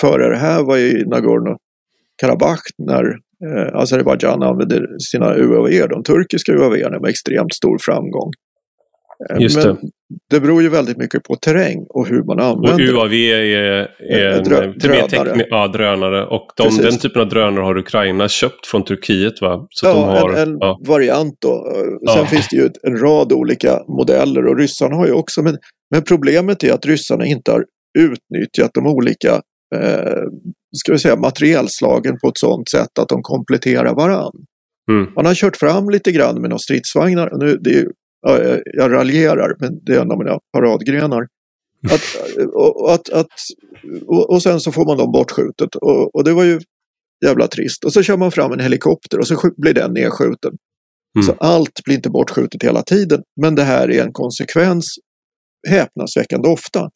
före det här var i Nagorno Karabach när eh, Azerbajdzjan använde sina UAV, de turkiska UAV med extremt stor framgång. Just Men det. det beror ju väldigt mycket på terräng och hur man Och använder det. UAV är, är en Drö- till mer drönare. ja, drönare. Och de, den typen av drönare har Ukraina köpt från Turkiet va? Så Ja, de har, en, en ja. variant då. Sen Ja. finns det ju en rad olika modeller och ryssarna har ju också. Men, men problemet är att ryssarna inte har utnyttjat de olika eh, ska vi säga, materielslagen på ett sådant sätt att de kompletterar varann. Mm. Man har kört fram lite grann med några stridsvagnar. Nu, det är, jag- raljerar, men det är en av mina paradgrenar. [LAUGHS] Att, och, att, att, och, och sen så får man dem bortskjutet. Och, och det var ju jävla trist. Och så kör man fram en helikopter och så blir den nedskjuten. Mm. Så allt blir inte bortskjutet hela tiden. Men det här är en konsekvens häpnadsväckande ofta.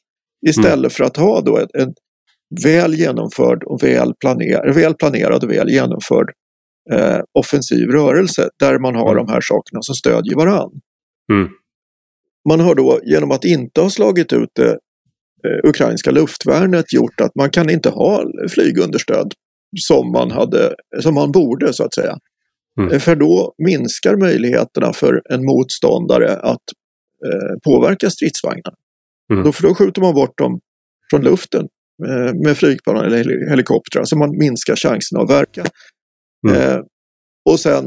Istället för att ha då en, en väl genomförd och väl, planer, väl planerad och väl genomförd eh, offensiv rörelse där man har Mm. de här sakerna som stödjer varann. Mm. Man har då genom att inte ha slagit ut det eh, ukrainska luftvärnet gjort att man kan inte ha flygunderstöd som man, hade, som man borde så att säga. Mm. Eh, För då minskar möjligheterna för en motståndare att eh, påverka stridsvagnarna. Mm. Då, för då skjuter man bort dem från luften med flygplan eller heli- helikoptrar så man minskar chansen att verka. Mm. Eh, och sen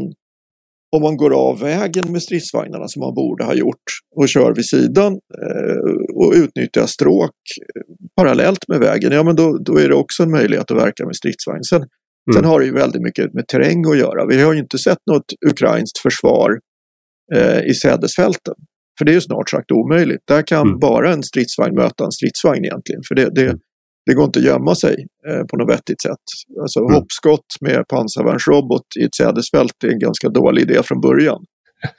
om man går av vägen med stridsvagnarna som man borde ha gjort och kör vid sidan eh, och utnyttjar stråk eh, parallellt med vägen, ja men då, då är det också en möjlighet att verka med stridsvagn. Sen, sen har det ju väldigt mycket med terräng att göra. Vi har ju inte sett något ukrainskt försvar eh, i sädesfälten. För det är ju snart sagt omöjligt. Där kan Mm. bara en stridsvagn möta en stridsvagn egentligen. För det, det, det går inte att gömma sig eh, på något vettigt sätt. Alltså Mm. hoppskott med pansarvärnsrobot i ett sädesfält är en ganska dålig idé från början.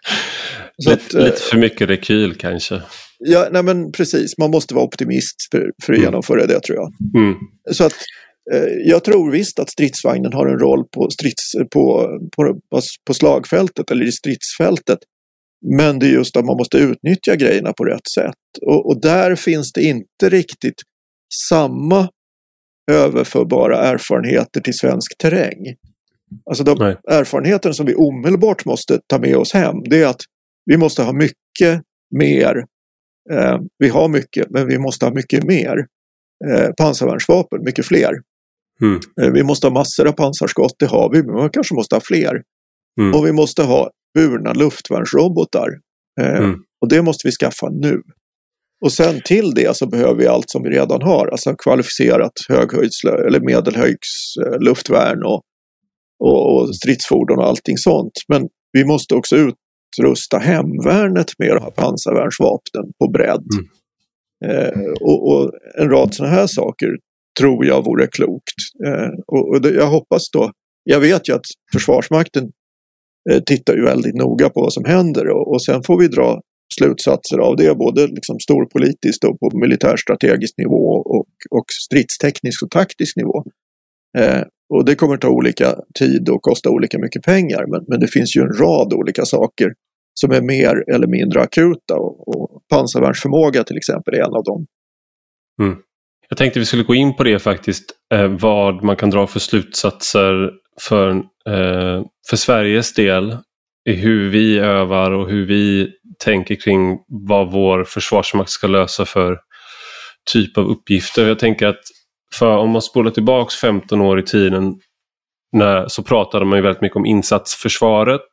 [LAUGHS] Så lite, att, eh, lite för mycket rekyl kanske. ja, nej men precis, man måste vara optimist för, för att Mm. genomföra det tror jag. Mm. Så att eh, jag tror visst att stridsvagnen har en roll på, strids, på, på, på slagfältet eller i stridsfältet. Men det är just att man måste utnyttja grejerna på rätt sätt. Och, och där finns det inte riktigt samma överförbara erfarenheter till svensk terräng. Alltså de Nej. erfarenheter som vi omedelbart måste ta med oss hem, det är att vi måste ha mycket mer. Eh, vi har mycket, men vi måste ha mycket mer eh, pansarvärnsvapen, mycket fler. Mm. Eh, vi måste ha massor av pansarskott, det har vi, men man kanske måste ha fler. Mm. Och vi måste ha burna luftvärnsrobotar. Eh, Mm. Och det måste vi skaffa nu. Och sen till det så behöver vi allt som vi redan har, alltså kvalificerat höghöjds eller medelhöjds eh, luftvärn och, och, och stridsfordon och allting sånt. Men vi måste också utrusta hemvärnet med de här pansarvärnsvapnen på bredd. Eh, och, och en rad sådana här saker tror jag vore klokt. Eh, och och det, jag hoppas då, jag vet ju att Försvarsmakten eh, tittar ju väldigt noga på vad som händer och, och sen får vi dra slutsatser av det, både liksom storpolitiskt och på militärstrategisk nivå och, och stridsteknisk och taktisk nivå. Eh, och det kommer ta olika tid och kosta olika mycket pengar, men, men det finns ju en rad olika saker som är mer eller mindre akuta och, och pansarvärnsförmåga till exempel är en av dem. Mm. Jag tänkte vi skulle gå in på det faktiskt, eh, vad man kan dra för slutsatser för, eh, för Sveriges del i hur vi övar och hur vi tänker kring vad vår försvarsmakt ska lösa för typ av uppgifter. Jag tänker att för om man spolar tillbaks 15 år i tiden när, så pratade man ju väldigt mycket om insatsförsvaret.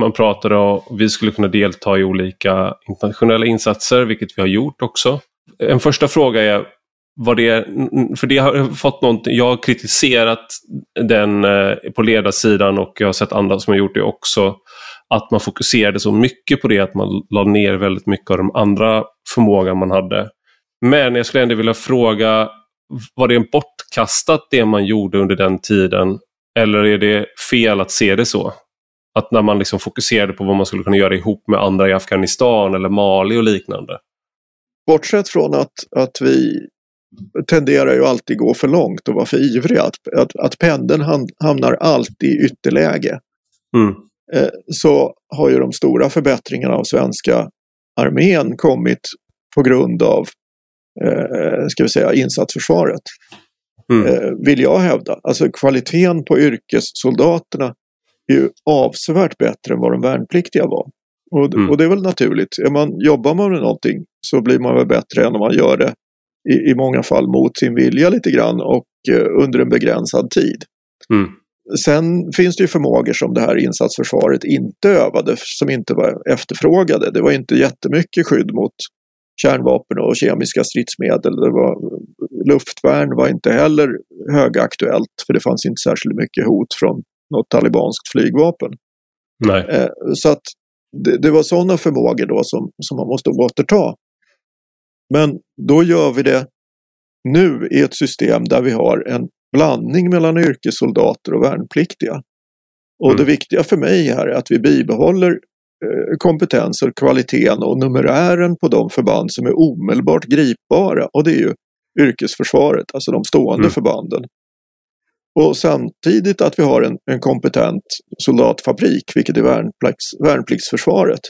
Man pratade om att vi skulle kunna delta i olika internationella insatser, vilket vi har gjort också. En första fråga är vad det för det har fått någonting, jag har kritiserat den eh, på ledarsidan och jag har sett andra som har gjort det också. Att man fokuserade så mycket på det att man la ner väldigt mycket av de andra förmågan man hade. Men jag skulle ändå vilja fråga, var det en bortkastat det man gjorde under den tiden? Eller är det fel att se det så? Att när man liksom fokuserade på vad man skulle kunna göra ihop med andra i Afghanistan eller Mali och liknande. Bortsett från att, att vi tenderar ju alltid gå för långt och vara för ivriga. Att, att, att pendeln ham- hamnar alltid i ytterläge. Mm. Eh, så har ju de stora förbättringarna av svenska armén kommit på grund av eh, ska vi säga, insatsförsvaret. Mm. Eh, vill jag hävda. Alltså kvaliteten på yrkessoldaterna är ju avsevärt bättre än vad de värnpliktiga var. Och, Mm. och det är väl naturligt. Är man, jobbar man med någonting så blir man väl bättre än om man gör det i, i många fall mot sin vilja lite grann och eh, under en begränsad tid. Mm. Sen finns det ju förmågor som det här insatsförsvaret inte övade som inte var efterfrågade. Det var inte jättemycket skydd mot kärnvapen och kemiska stridsmedel. Det var, luftvärn var inte heller högaktuellt för det fanns inte särskilt mycket hot från något talibanskt flygvapen. Nej. Eh, så att det, det var sådana förmågor då som, som man måste återta. Men då gör vi det nu i ett system där vi har en blandning mellan yrkessoldater och värnpliktiga. Och Mm. det viktiga för mig här är att vi bibehåller eh, kompetenser, kvaliteten och numerären på de förband som är omedelbart gripbara. Och det är ju yrkesförsvaret, alltså de stående Mm. förbanden. Och samtidigt att vi har en, en kompetent soldatfabrik, vilket är värnplikts, värnpliktsförsvaret.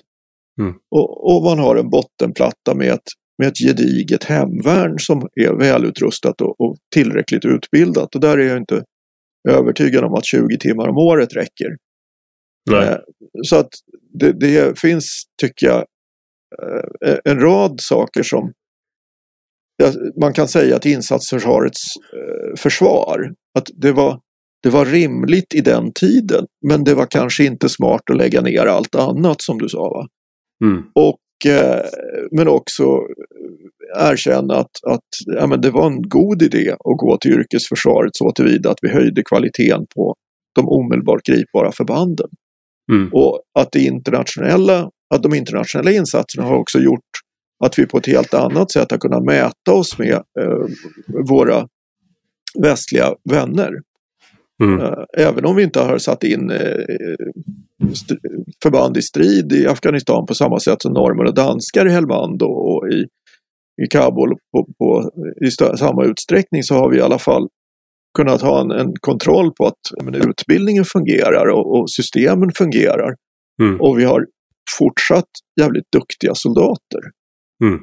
Mm. Och, och man har en bottenplatta med ett, med ett gediget hemvärn som är välutrustat och, och tillräckligt utbildat. Och där är jag inte övertygad om att 20 timmar om året räcker. Nej. Eh, Så att det, det finns, tycker jag, eh, en rad saker som man kan säga att insatsförsvarets eh, försvar, att det var, det var rimligt i den tiden, men det var kanske inte smart att lägga ner allt annat som du sa. Va? Mm. Och, eh, men också erkänna att, att ja, men det var en god idé att gå till yrkesförsvaret så tillvida att vi höjde kvaliteten på de omedelbart gripbara förbanden. Mm. Och att, det internationella, att de internationella insatserna har också gjort att vi på ett helt annat sätt har kunnat mäta oss med eh, våra västliga vänner. Mm. Eh, även om vi inte har satt in eh, förband i strid i Afghanistan på samma sätt som normer och danskar i Helmand och, i, i Kabul på, på, i samma utsträckning så har vi i alla fall kunnat ha en, en kontroll på att ja, men, utbildningen fungerar och, och systemen fungerar. Mm. Och vi har fortsatt jävligt duktiga soldater. Mm.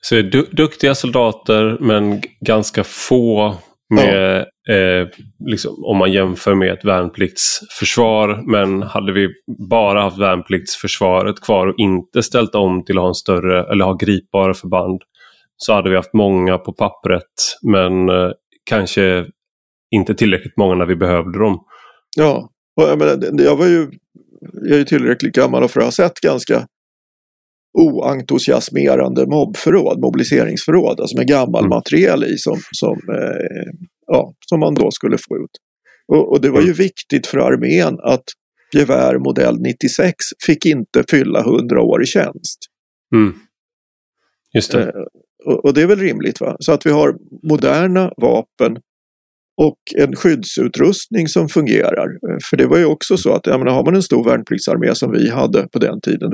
Så du duktiga soldater men ganska få med, eh, liksom, om man jämför med ett värnpliktsförsvar. Men hade vi bara haft värnpliktsförsvaret kvar och inte ställt om till att ha en större eller ha gripbara förband så hade vi haft många på pappret men eh, kanske inte tillräckligt många när vi behövde dem. Ja, jag, menar, jag var ju jag är ju tillräckligt gammal för att ha sett ganska oentusiasmerande mobbförråd, mobiliseringsförråd, alltså med gammal Mm. materiel i som, som, eh, ja, som man då skulle få ut. Och, och det var ju viktigt för armén att gevär modell 96 fick inte fylla 100 år i tjänst. Mm. Just det. Eh, och, och det är väl rimligt va? Så att vi har moderna vapen och en skyddsutrustning som fungerar. Eh, För det var ju också så att jag menar, har man en stor värnpliktsarmé som vi hade på den tiden.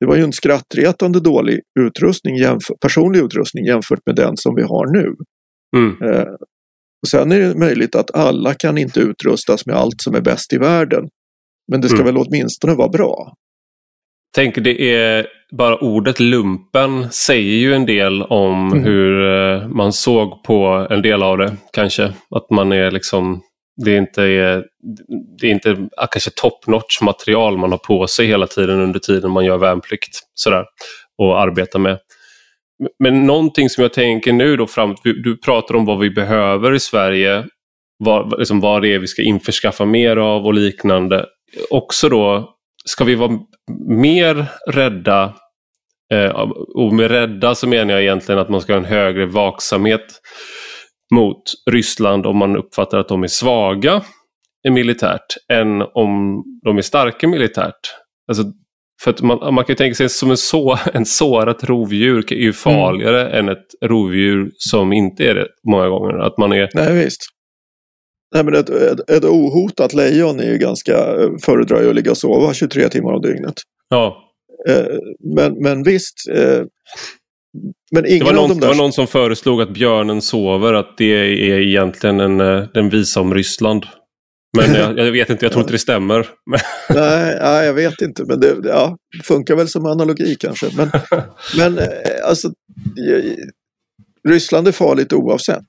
Det, var, ju en skrattretande dålig utrustning, personlig utrustning jämfört med den som vi har nu. Mm. Och sen är det möjligt att alla kan inte utrustas med allt som är bäst i världen. Men det ska Mm. väl åtminstone vara bra. Tänker det är bara ordet lumpen säger ju en del om Mm. hur eh, man såg på en del av det kanske. Att man är liksom, det är inte, är, det är inte kanske top notch material man har på sig hela tiden under tiden man gör värnplikt sådär, och arbetar med. Men någonting som jag tänker nu då framåt, du, du pratar om vad vi behöver i Sverige, vad, liksom vad det är vi ska införskaffa mer av och liknande. Också då, ska vi vara mer rädda eh, och med rädda så menar jag egentligen att man ska ha en högre vaksamhet mot Ryssland om man uppfattar att de är svaga militärt än om de är starka militärt. Alltså, för att man, man kan ju tänka sig som en, så, [LAUGHS] en sårat rovdjur är ju farligare än ett rovdjur som inte är det många gånger. Att man är, Nej, visst. Nej, men ett, ett, ett ohotat lejon är ju ganska, föredrar ju att ligga och sova 23 timmar om dygnet. ja, Eh, men, men visst. Eh, men det, ingen av någon, de det där... var någon som föreslog att björnen sover, att det är egentligen en, eh, den visa om Ryssland. Men jag, jag vet inte, jag tror inte det stämmer. [LAUGHS] Nej, nej, jag vet inte. Men det ja, funkar väl som analogi kanske. Men, [LAUGHS] men eh, alltså, eh, Ryssland är farligt oavsett.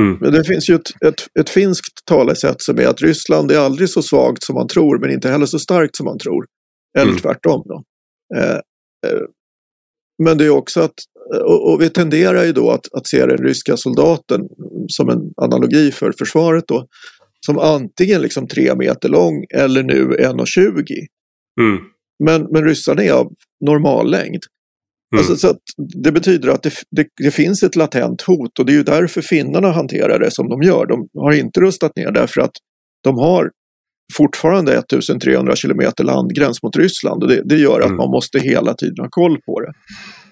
Mm. Men det finns ju ett, ett, ett finskt talesätt som är att Ryssland är aldrig så svagt som man tror men inte heller så starkt som man tror. Eller mm. tvärtom. Då. Eh, eh, men det är också att, och, och, vi tenderar ju då att, att se den ryska soldaten som en analogi för försvaret då, som antingen liksom tre meter lång eller nu 1,20. Mm. Men, men ryssarna är av normal längd. Mm. Alltså, så det betyder att det, det, det, finns ett latent hot och det är ju därför finnarna hanterar det som de gör. De har inte rustat ner därför att de har fortfarande 1300 kilometer landgräns mot Ryssland och det, det gör att mm. man måste hela tiden ha koll på det.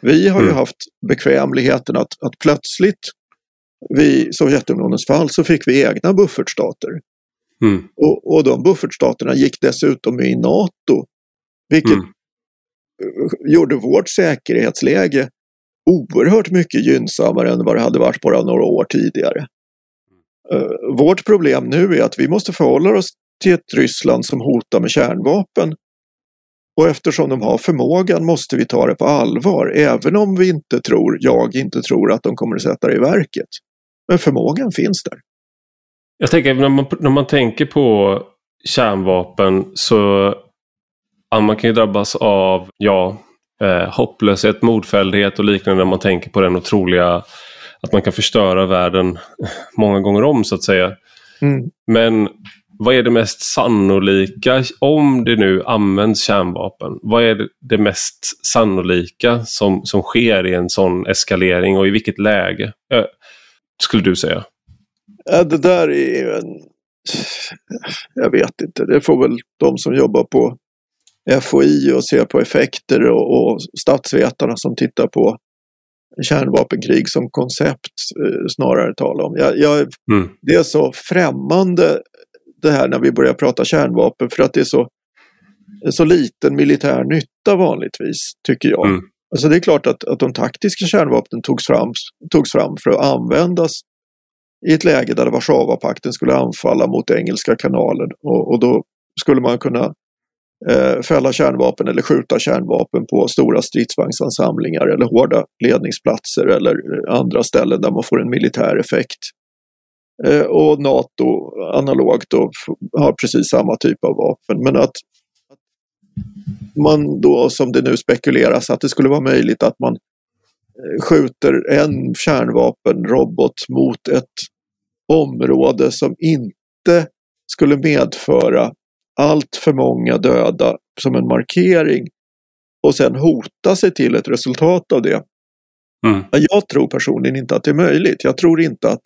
Vi har ju mm. haft bekvämligheten att, att plötsligt vid Sovjetunionens fall så fick vi egna buffertstater. Mm. Och, och de buffertstaterna gick dessutom i NATO. Vilket mm. gjorde vårt säkerhetsläge oerhört mycket gynnsammare än vad det hade varit bara några år tidigare. Uh, vårt problem nu är att vi måste förhålla oss till ett Ryssland som hotar med kärnvapen. Och eftersom de har förmågan måste vi ta det på allvar, även om vi inte tror, jag inte tror att de kommer att sätta det i verket. Men förmågan finns där. Jag tänker när man, när man tänker på kärnvapen så ja, man kan ju drabbas av ja, eh, hopplöshet, modfälldhet och liknande när man tänker på den otroliga att man kan förstöra världen många gånger om så att säga. Mm. Men vad är det mest sannolika, om det nu används kärnvapen, vad är det mest sannolika som, som sker i en sån eskalering och i vilket läge? Skulle du säga? Ja, det där är en... Jag vet inte, det får väl de som jobbar på FOI och ser på effekter och, och statsvetarna som tittar på kärnvapenkrig som koncept eh, snarare tala om. Jag, jag, mm. Det är så främmande det här när vi börjar prata kärnvapen för att det är så, så liten militär nytta vanligtvis, tycker jag. Mm. Alltså det är klart att, att de taktiska kärnvapnen togs fram, togs fram för att användas i ett läge där Warszawapakten skulle anfalla mot Engelska kanalen och, och då skulle man kunna eh, fälla kärnvapen eller skjuta kärnvapen på stora stridsvagnsansamlingar eller hårda ledningsplatser eller eh, andra ställen där man får en militär effekt. Eh, och NATO analogt då har precis samma typ av vapen. Men att man då, som det nu spekuleras, att det skulle vara möjligt att man eh, skjuter en kärnvapenrobot mot ett område som inte skulle medföra allt för många döda som en markering och sen hota sig till ett resultat av det. Mm. Jag tror personligen inte att det är möjligt. Jag tror inte att,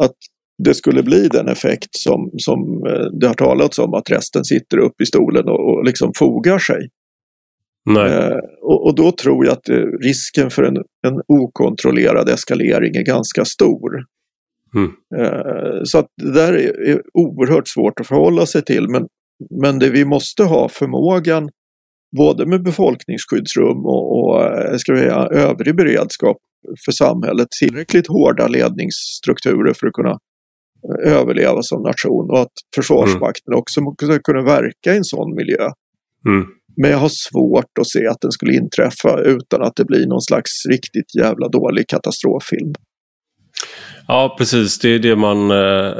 att det skulle bli den effekt som, som eh, det har talats om, att resten sitter upp i stolen och, och liksom fogar sig. Eh, och, och, då tror jag att eh, risken för en, en okontrollerad eskalering är ganska stor. Mm. Eh, så att det där är, är oerhört svårt att förhålla sig till. Men, men det vi måste ha förmågan både med befolkningsskyddsrum och, och eh, ska vi säga, övrig beredskap för samhället, tillräckligt hårda ledningsstrukturer för att kunna överleva som nation och att Försvarsmakten mm. också måste kunna verka i en sån miljö. Mm. Men jag har svårt att se att den skulle inträffa utan att det blir någon slags riktigt jävla dålig katastroffilm. Ja, precis. Det är det man, eh,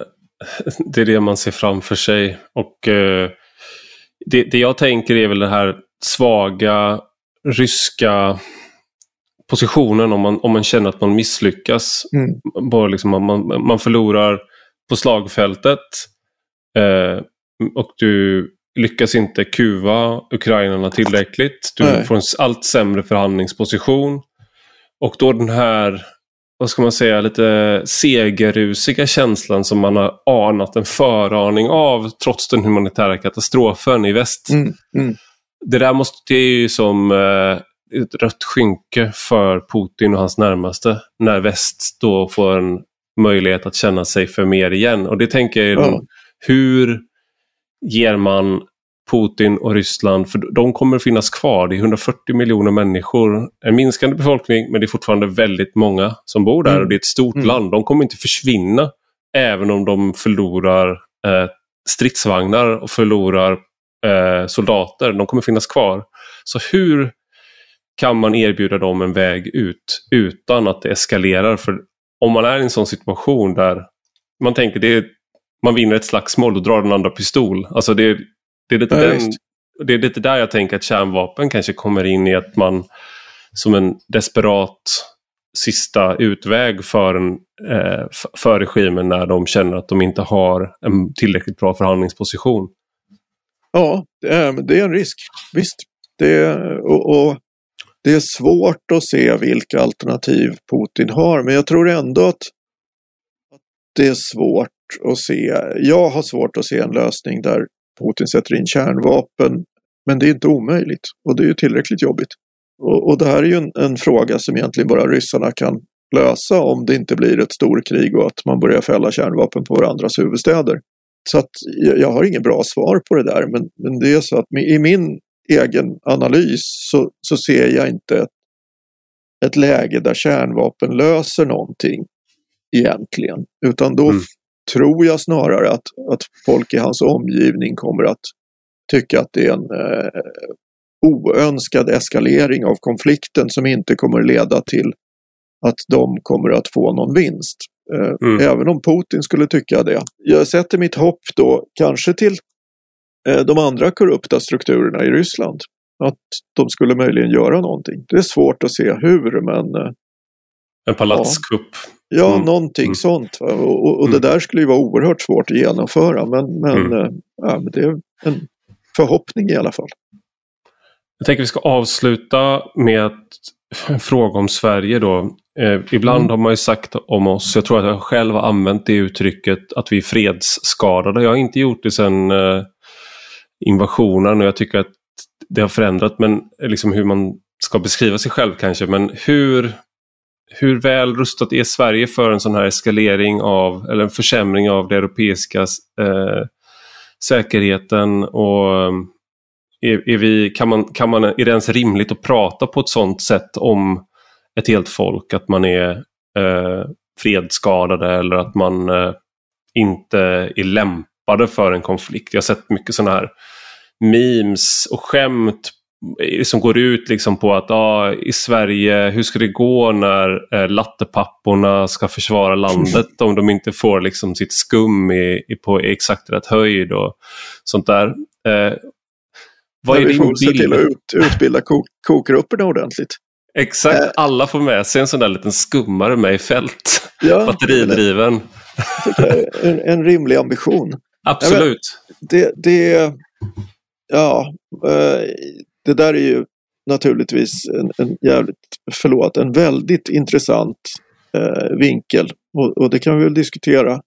[LAUGHS] det är det man ser framför sig. Och eh, det, det jag tänker är väl den här svaga ryska positionen om man, om man känner att man misslyckas. Mm. Bara liksom man, man förlorar på slagfältet eh, och du lyckas inte kuva ukrainarna tillräckligt. Du Nej. får en allt sämre förhandlingsposition. Och då den här, vad ska man säga, lite segerrusiga känslan som man har anat en föraning av trots den humanitära katastrofen i väst. Mm, mm. Det där måste, det är ju som eh, ett rött skynke för Putin och hans närmaste när väst då får en möjlighet att känna sig för mer igen. Och det tänker jag, mm. hur ger man Putin och Ryssland, för de kommer finnas kvar. Det är 140 miljoner människor, en minskande befolkning, men det är fortfarande väldigt många som bor där mm. och det är ett stort mm. land. De kommer inte försvinna även om de förlorar eh, stridsvagnar och förlorar eh, soldater. De kommer finnas kvar. Så hur kan man erbjuda dem en väg ut utan att det eskalerar? För om man är i en sån situation där man tänker det är, man vinner ett slagsmål och drar den andra pistol. Alltså det, det är lite ja, den det är lite där jag tänker att kärnvapen kanske kommer in i att man som en desperat sista utväg för, en, eh, för regimen när de känner att de inte har en tillräckligt bra förhandlingsposition. Ja, det är, det är en risk. Visst. Det, och, och, det är svårt att se vilka alternativ Putin har, men jag tror ändå att, det är svårt att se. Jag har svårt att se en lösning där Putin sätter in kärnvapen, men det är inte omöjligt och det är ju tillräckligt jobbigt. Och, och det här är ju en, en, fråga som egentligen bara ryssarna kan lösa om det inte blir ett storkrig och att man börjar fälla kärnvapen på varandras huvudstäder. Så att jag, jag har inget bra svar på det där men, men det är så att i min egen analys så, så ser jag inte ett, ett läge där kärnvapen löser någonting egentligen. Utan då mm. tror jag snarare att, att folk i hans omgivning kommer att tycka att det är en eh, oönskad eskalering av konflikten som inte kommer leda till att de kommer att få någon vinst. Eh, mm. Även om Putin skulle tycka det. Jag sätter mitt hopp då kanske till de andra korrupta strukturerna i Ryssland. Att de skulle möjligen göra någonting. Det är svårt att se hur men... Eh, en palatskupp. Ja, ja mm. någonting mm. sånt. Va? Och, och mm. det där skulle ju vara oerhört svårt att genomföra men, men, mm. ja, men det är en förhoppning i alla fall. Jag tänker vi ska avsluta med en fråga om Sverige då. Eh, ibland mm. har man ju sagt om oss, jag tror att jag själv har använt det uttrycket, att vi är fredsskadade. Jag har inte gjort det sedan eh, invasionen och jag tycker att det har förändrat men liksom hur man ska beskriva sig själv kanske. Men hur, hur väl rustat är Sverige för en sån här eskalering av, eller en försämring av det europeiska eh, säkerheten och är, är, vi, kan man, kan man, är det ens rimligt att prata på ett sånt sätt om ett helt folk? Att man är eh, fredsskadade eller att man eh, inte är lämpade för en konflikt. Jag har sett mycket sådana här memes och skämt som går ut liksom på att ah, i Sverige, hur ska det gå när eh, lattepapporna ska försvara landet om de inte får liksom sitt skum i, i på exakt rätt höjd och sånt där. Eh, vad är vi får se till att ut, utbilda kok, kokgrupperna ordentligt. Exakt, äh, alla får med sig en sån där liten skummare med i fält. Ja, [LAUGHS] Batteridriven. En, en rimlig ambition. Absolut. det, det, ja, eh, det där är ju naturligtvis en, en jävligt, förlåt, en väldigt intressant eh, vinkel. Och, och, det kan vi väl diskutera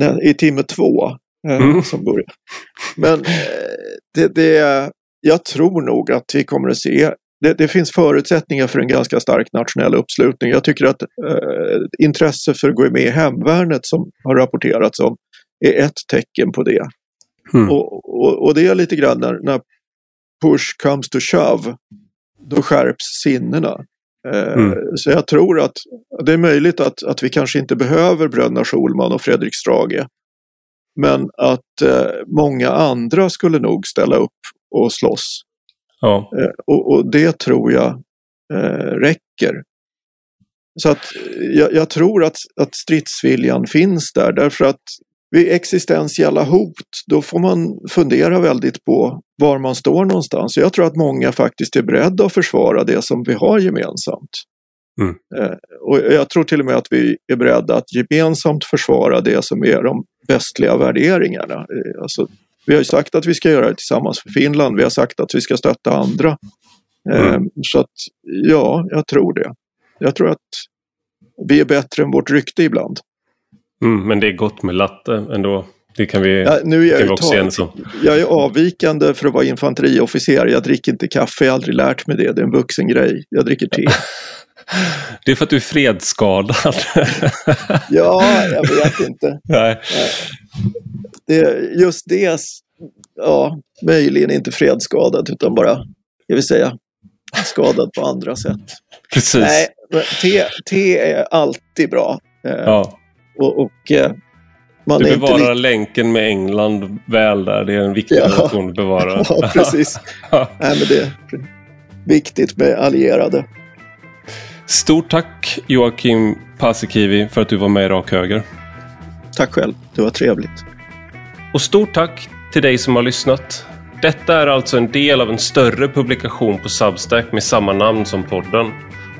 när, i timme två eh, mm. som börjar. Men eh, det, det, jag tror nog att vi kommer att se det, det, finns förutsättningar för en ganska stark nationell uppslutning. Jag tycker att eh, intresse för att gå med i hemvärnet som har rapporterats om är ett tecken på det. Mm. Och, och, och, det är lite grann när, när push comes to shove, då skärps sinnena. Eh, mm. Så jag tror att det är möjligt att, att vi kanske inte behöver bröderna Schulman och Fredrik Strage men att eh, många andra skulle nog ställa upp och slåss. Ja. Eh, och, och, det tror jag eh, räcker. Så att jag, jag, tror att, att stridsviljan finns där därför att vid existentiella hot då får man fundera väldigt på var man står någonstans. Jag tror att många faktiskt är beredda att försvara det som vi har gemensamt. Mm. Eh, och jag tror till och med att vi är beredda att gemensamt försvara det som är de västliga värderingarna. Eh, alltså, vi har ju sagt att vi ska göra det tillsammans för Finland. Vi har sagt att vi ska stötta andra. Eh, mm. Så att ja, jag tror det. Jag tror att vi är bättre än vårt rykte ibland. Mm, men det är gott med latte ändå. Det kan vi, ja, nu är jag, också enas Jag är avvikande för att vara infanteriofficer. Jag dricker inte kaffe, jag har aldrig lärt mig det. Det är en vuxen grej. Jag dricker te. [LAUGHS] Det är för att du är fredsskadad. [LAUGHS] ja, jag vet inte. Nej. Det, just det, ja, möjligen inte fredsskadad utan bara, jag vill säga, skadad på andra sätt. Precis. Nej, te, te är alltid bra. Eh, ja. Och, och eh, man du bevarar inte... länken med England väl där. Det är en viktig ja. relation att bevara. [LAUGHS] Ja, precis. [LAUGHS] Nej, men det är viktigt med allierade. Stort tack Joakim Paasikivi för att du var med i Rak Höger. Tack själv, det var trevligt. Och stort tack till dig som har lyssnat. Detta är alltså en del av en större publikation på Substack med samma namn som podden.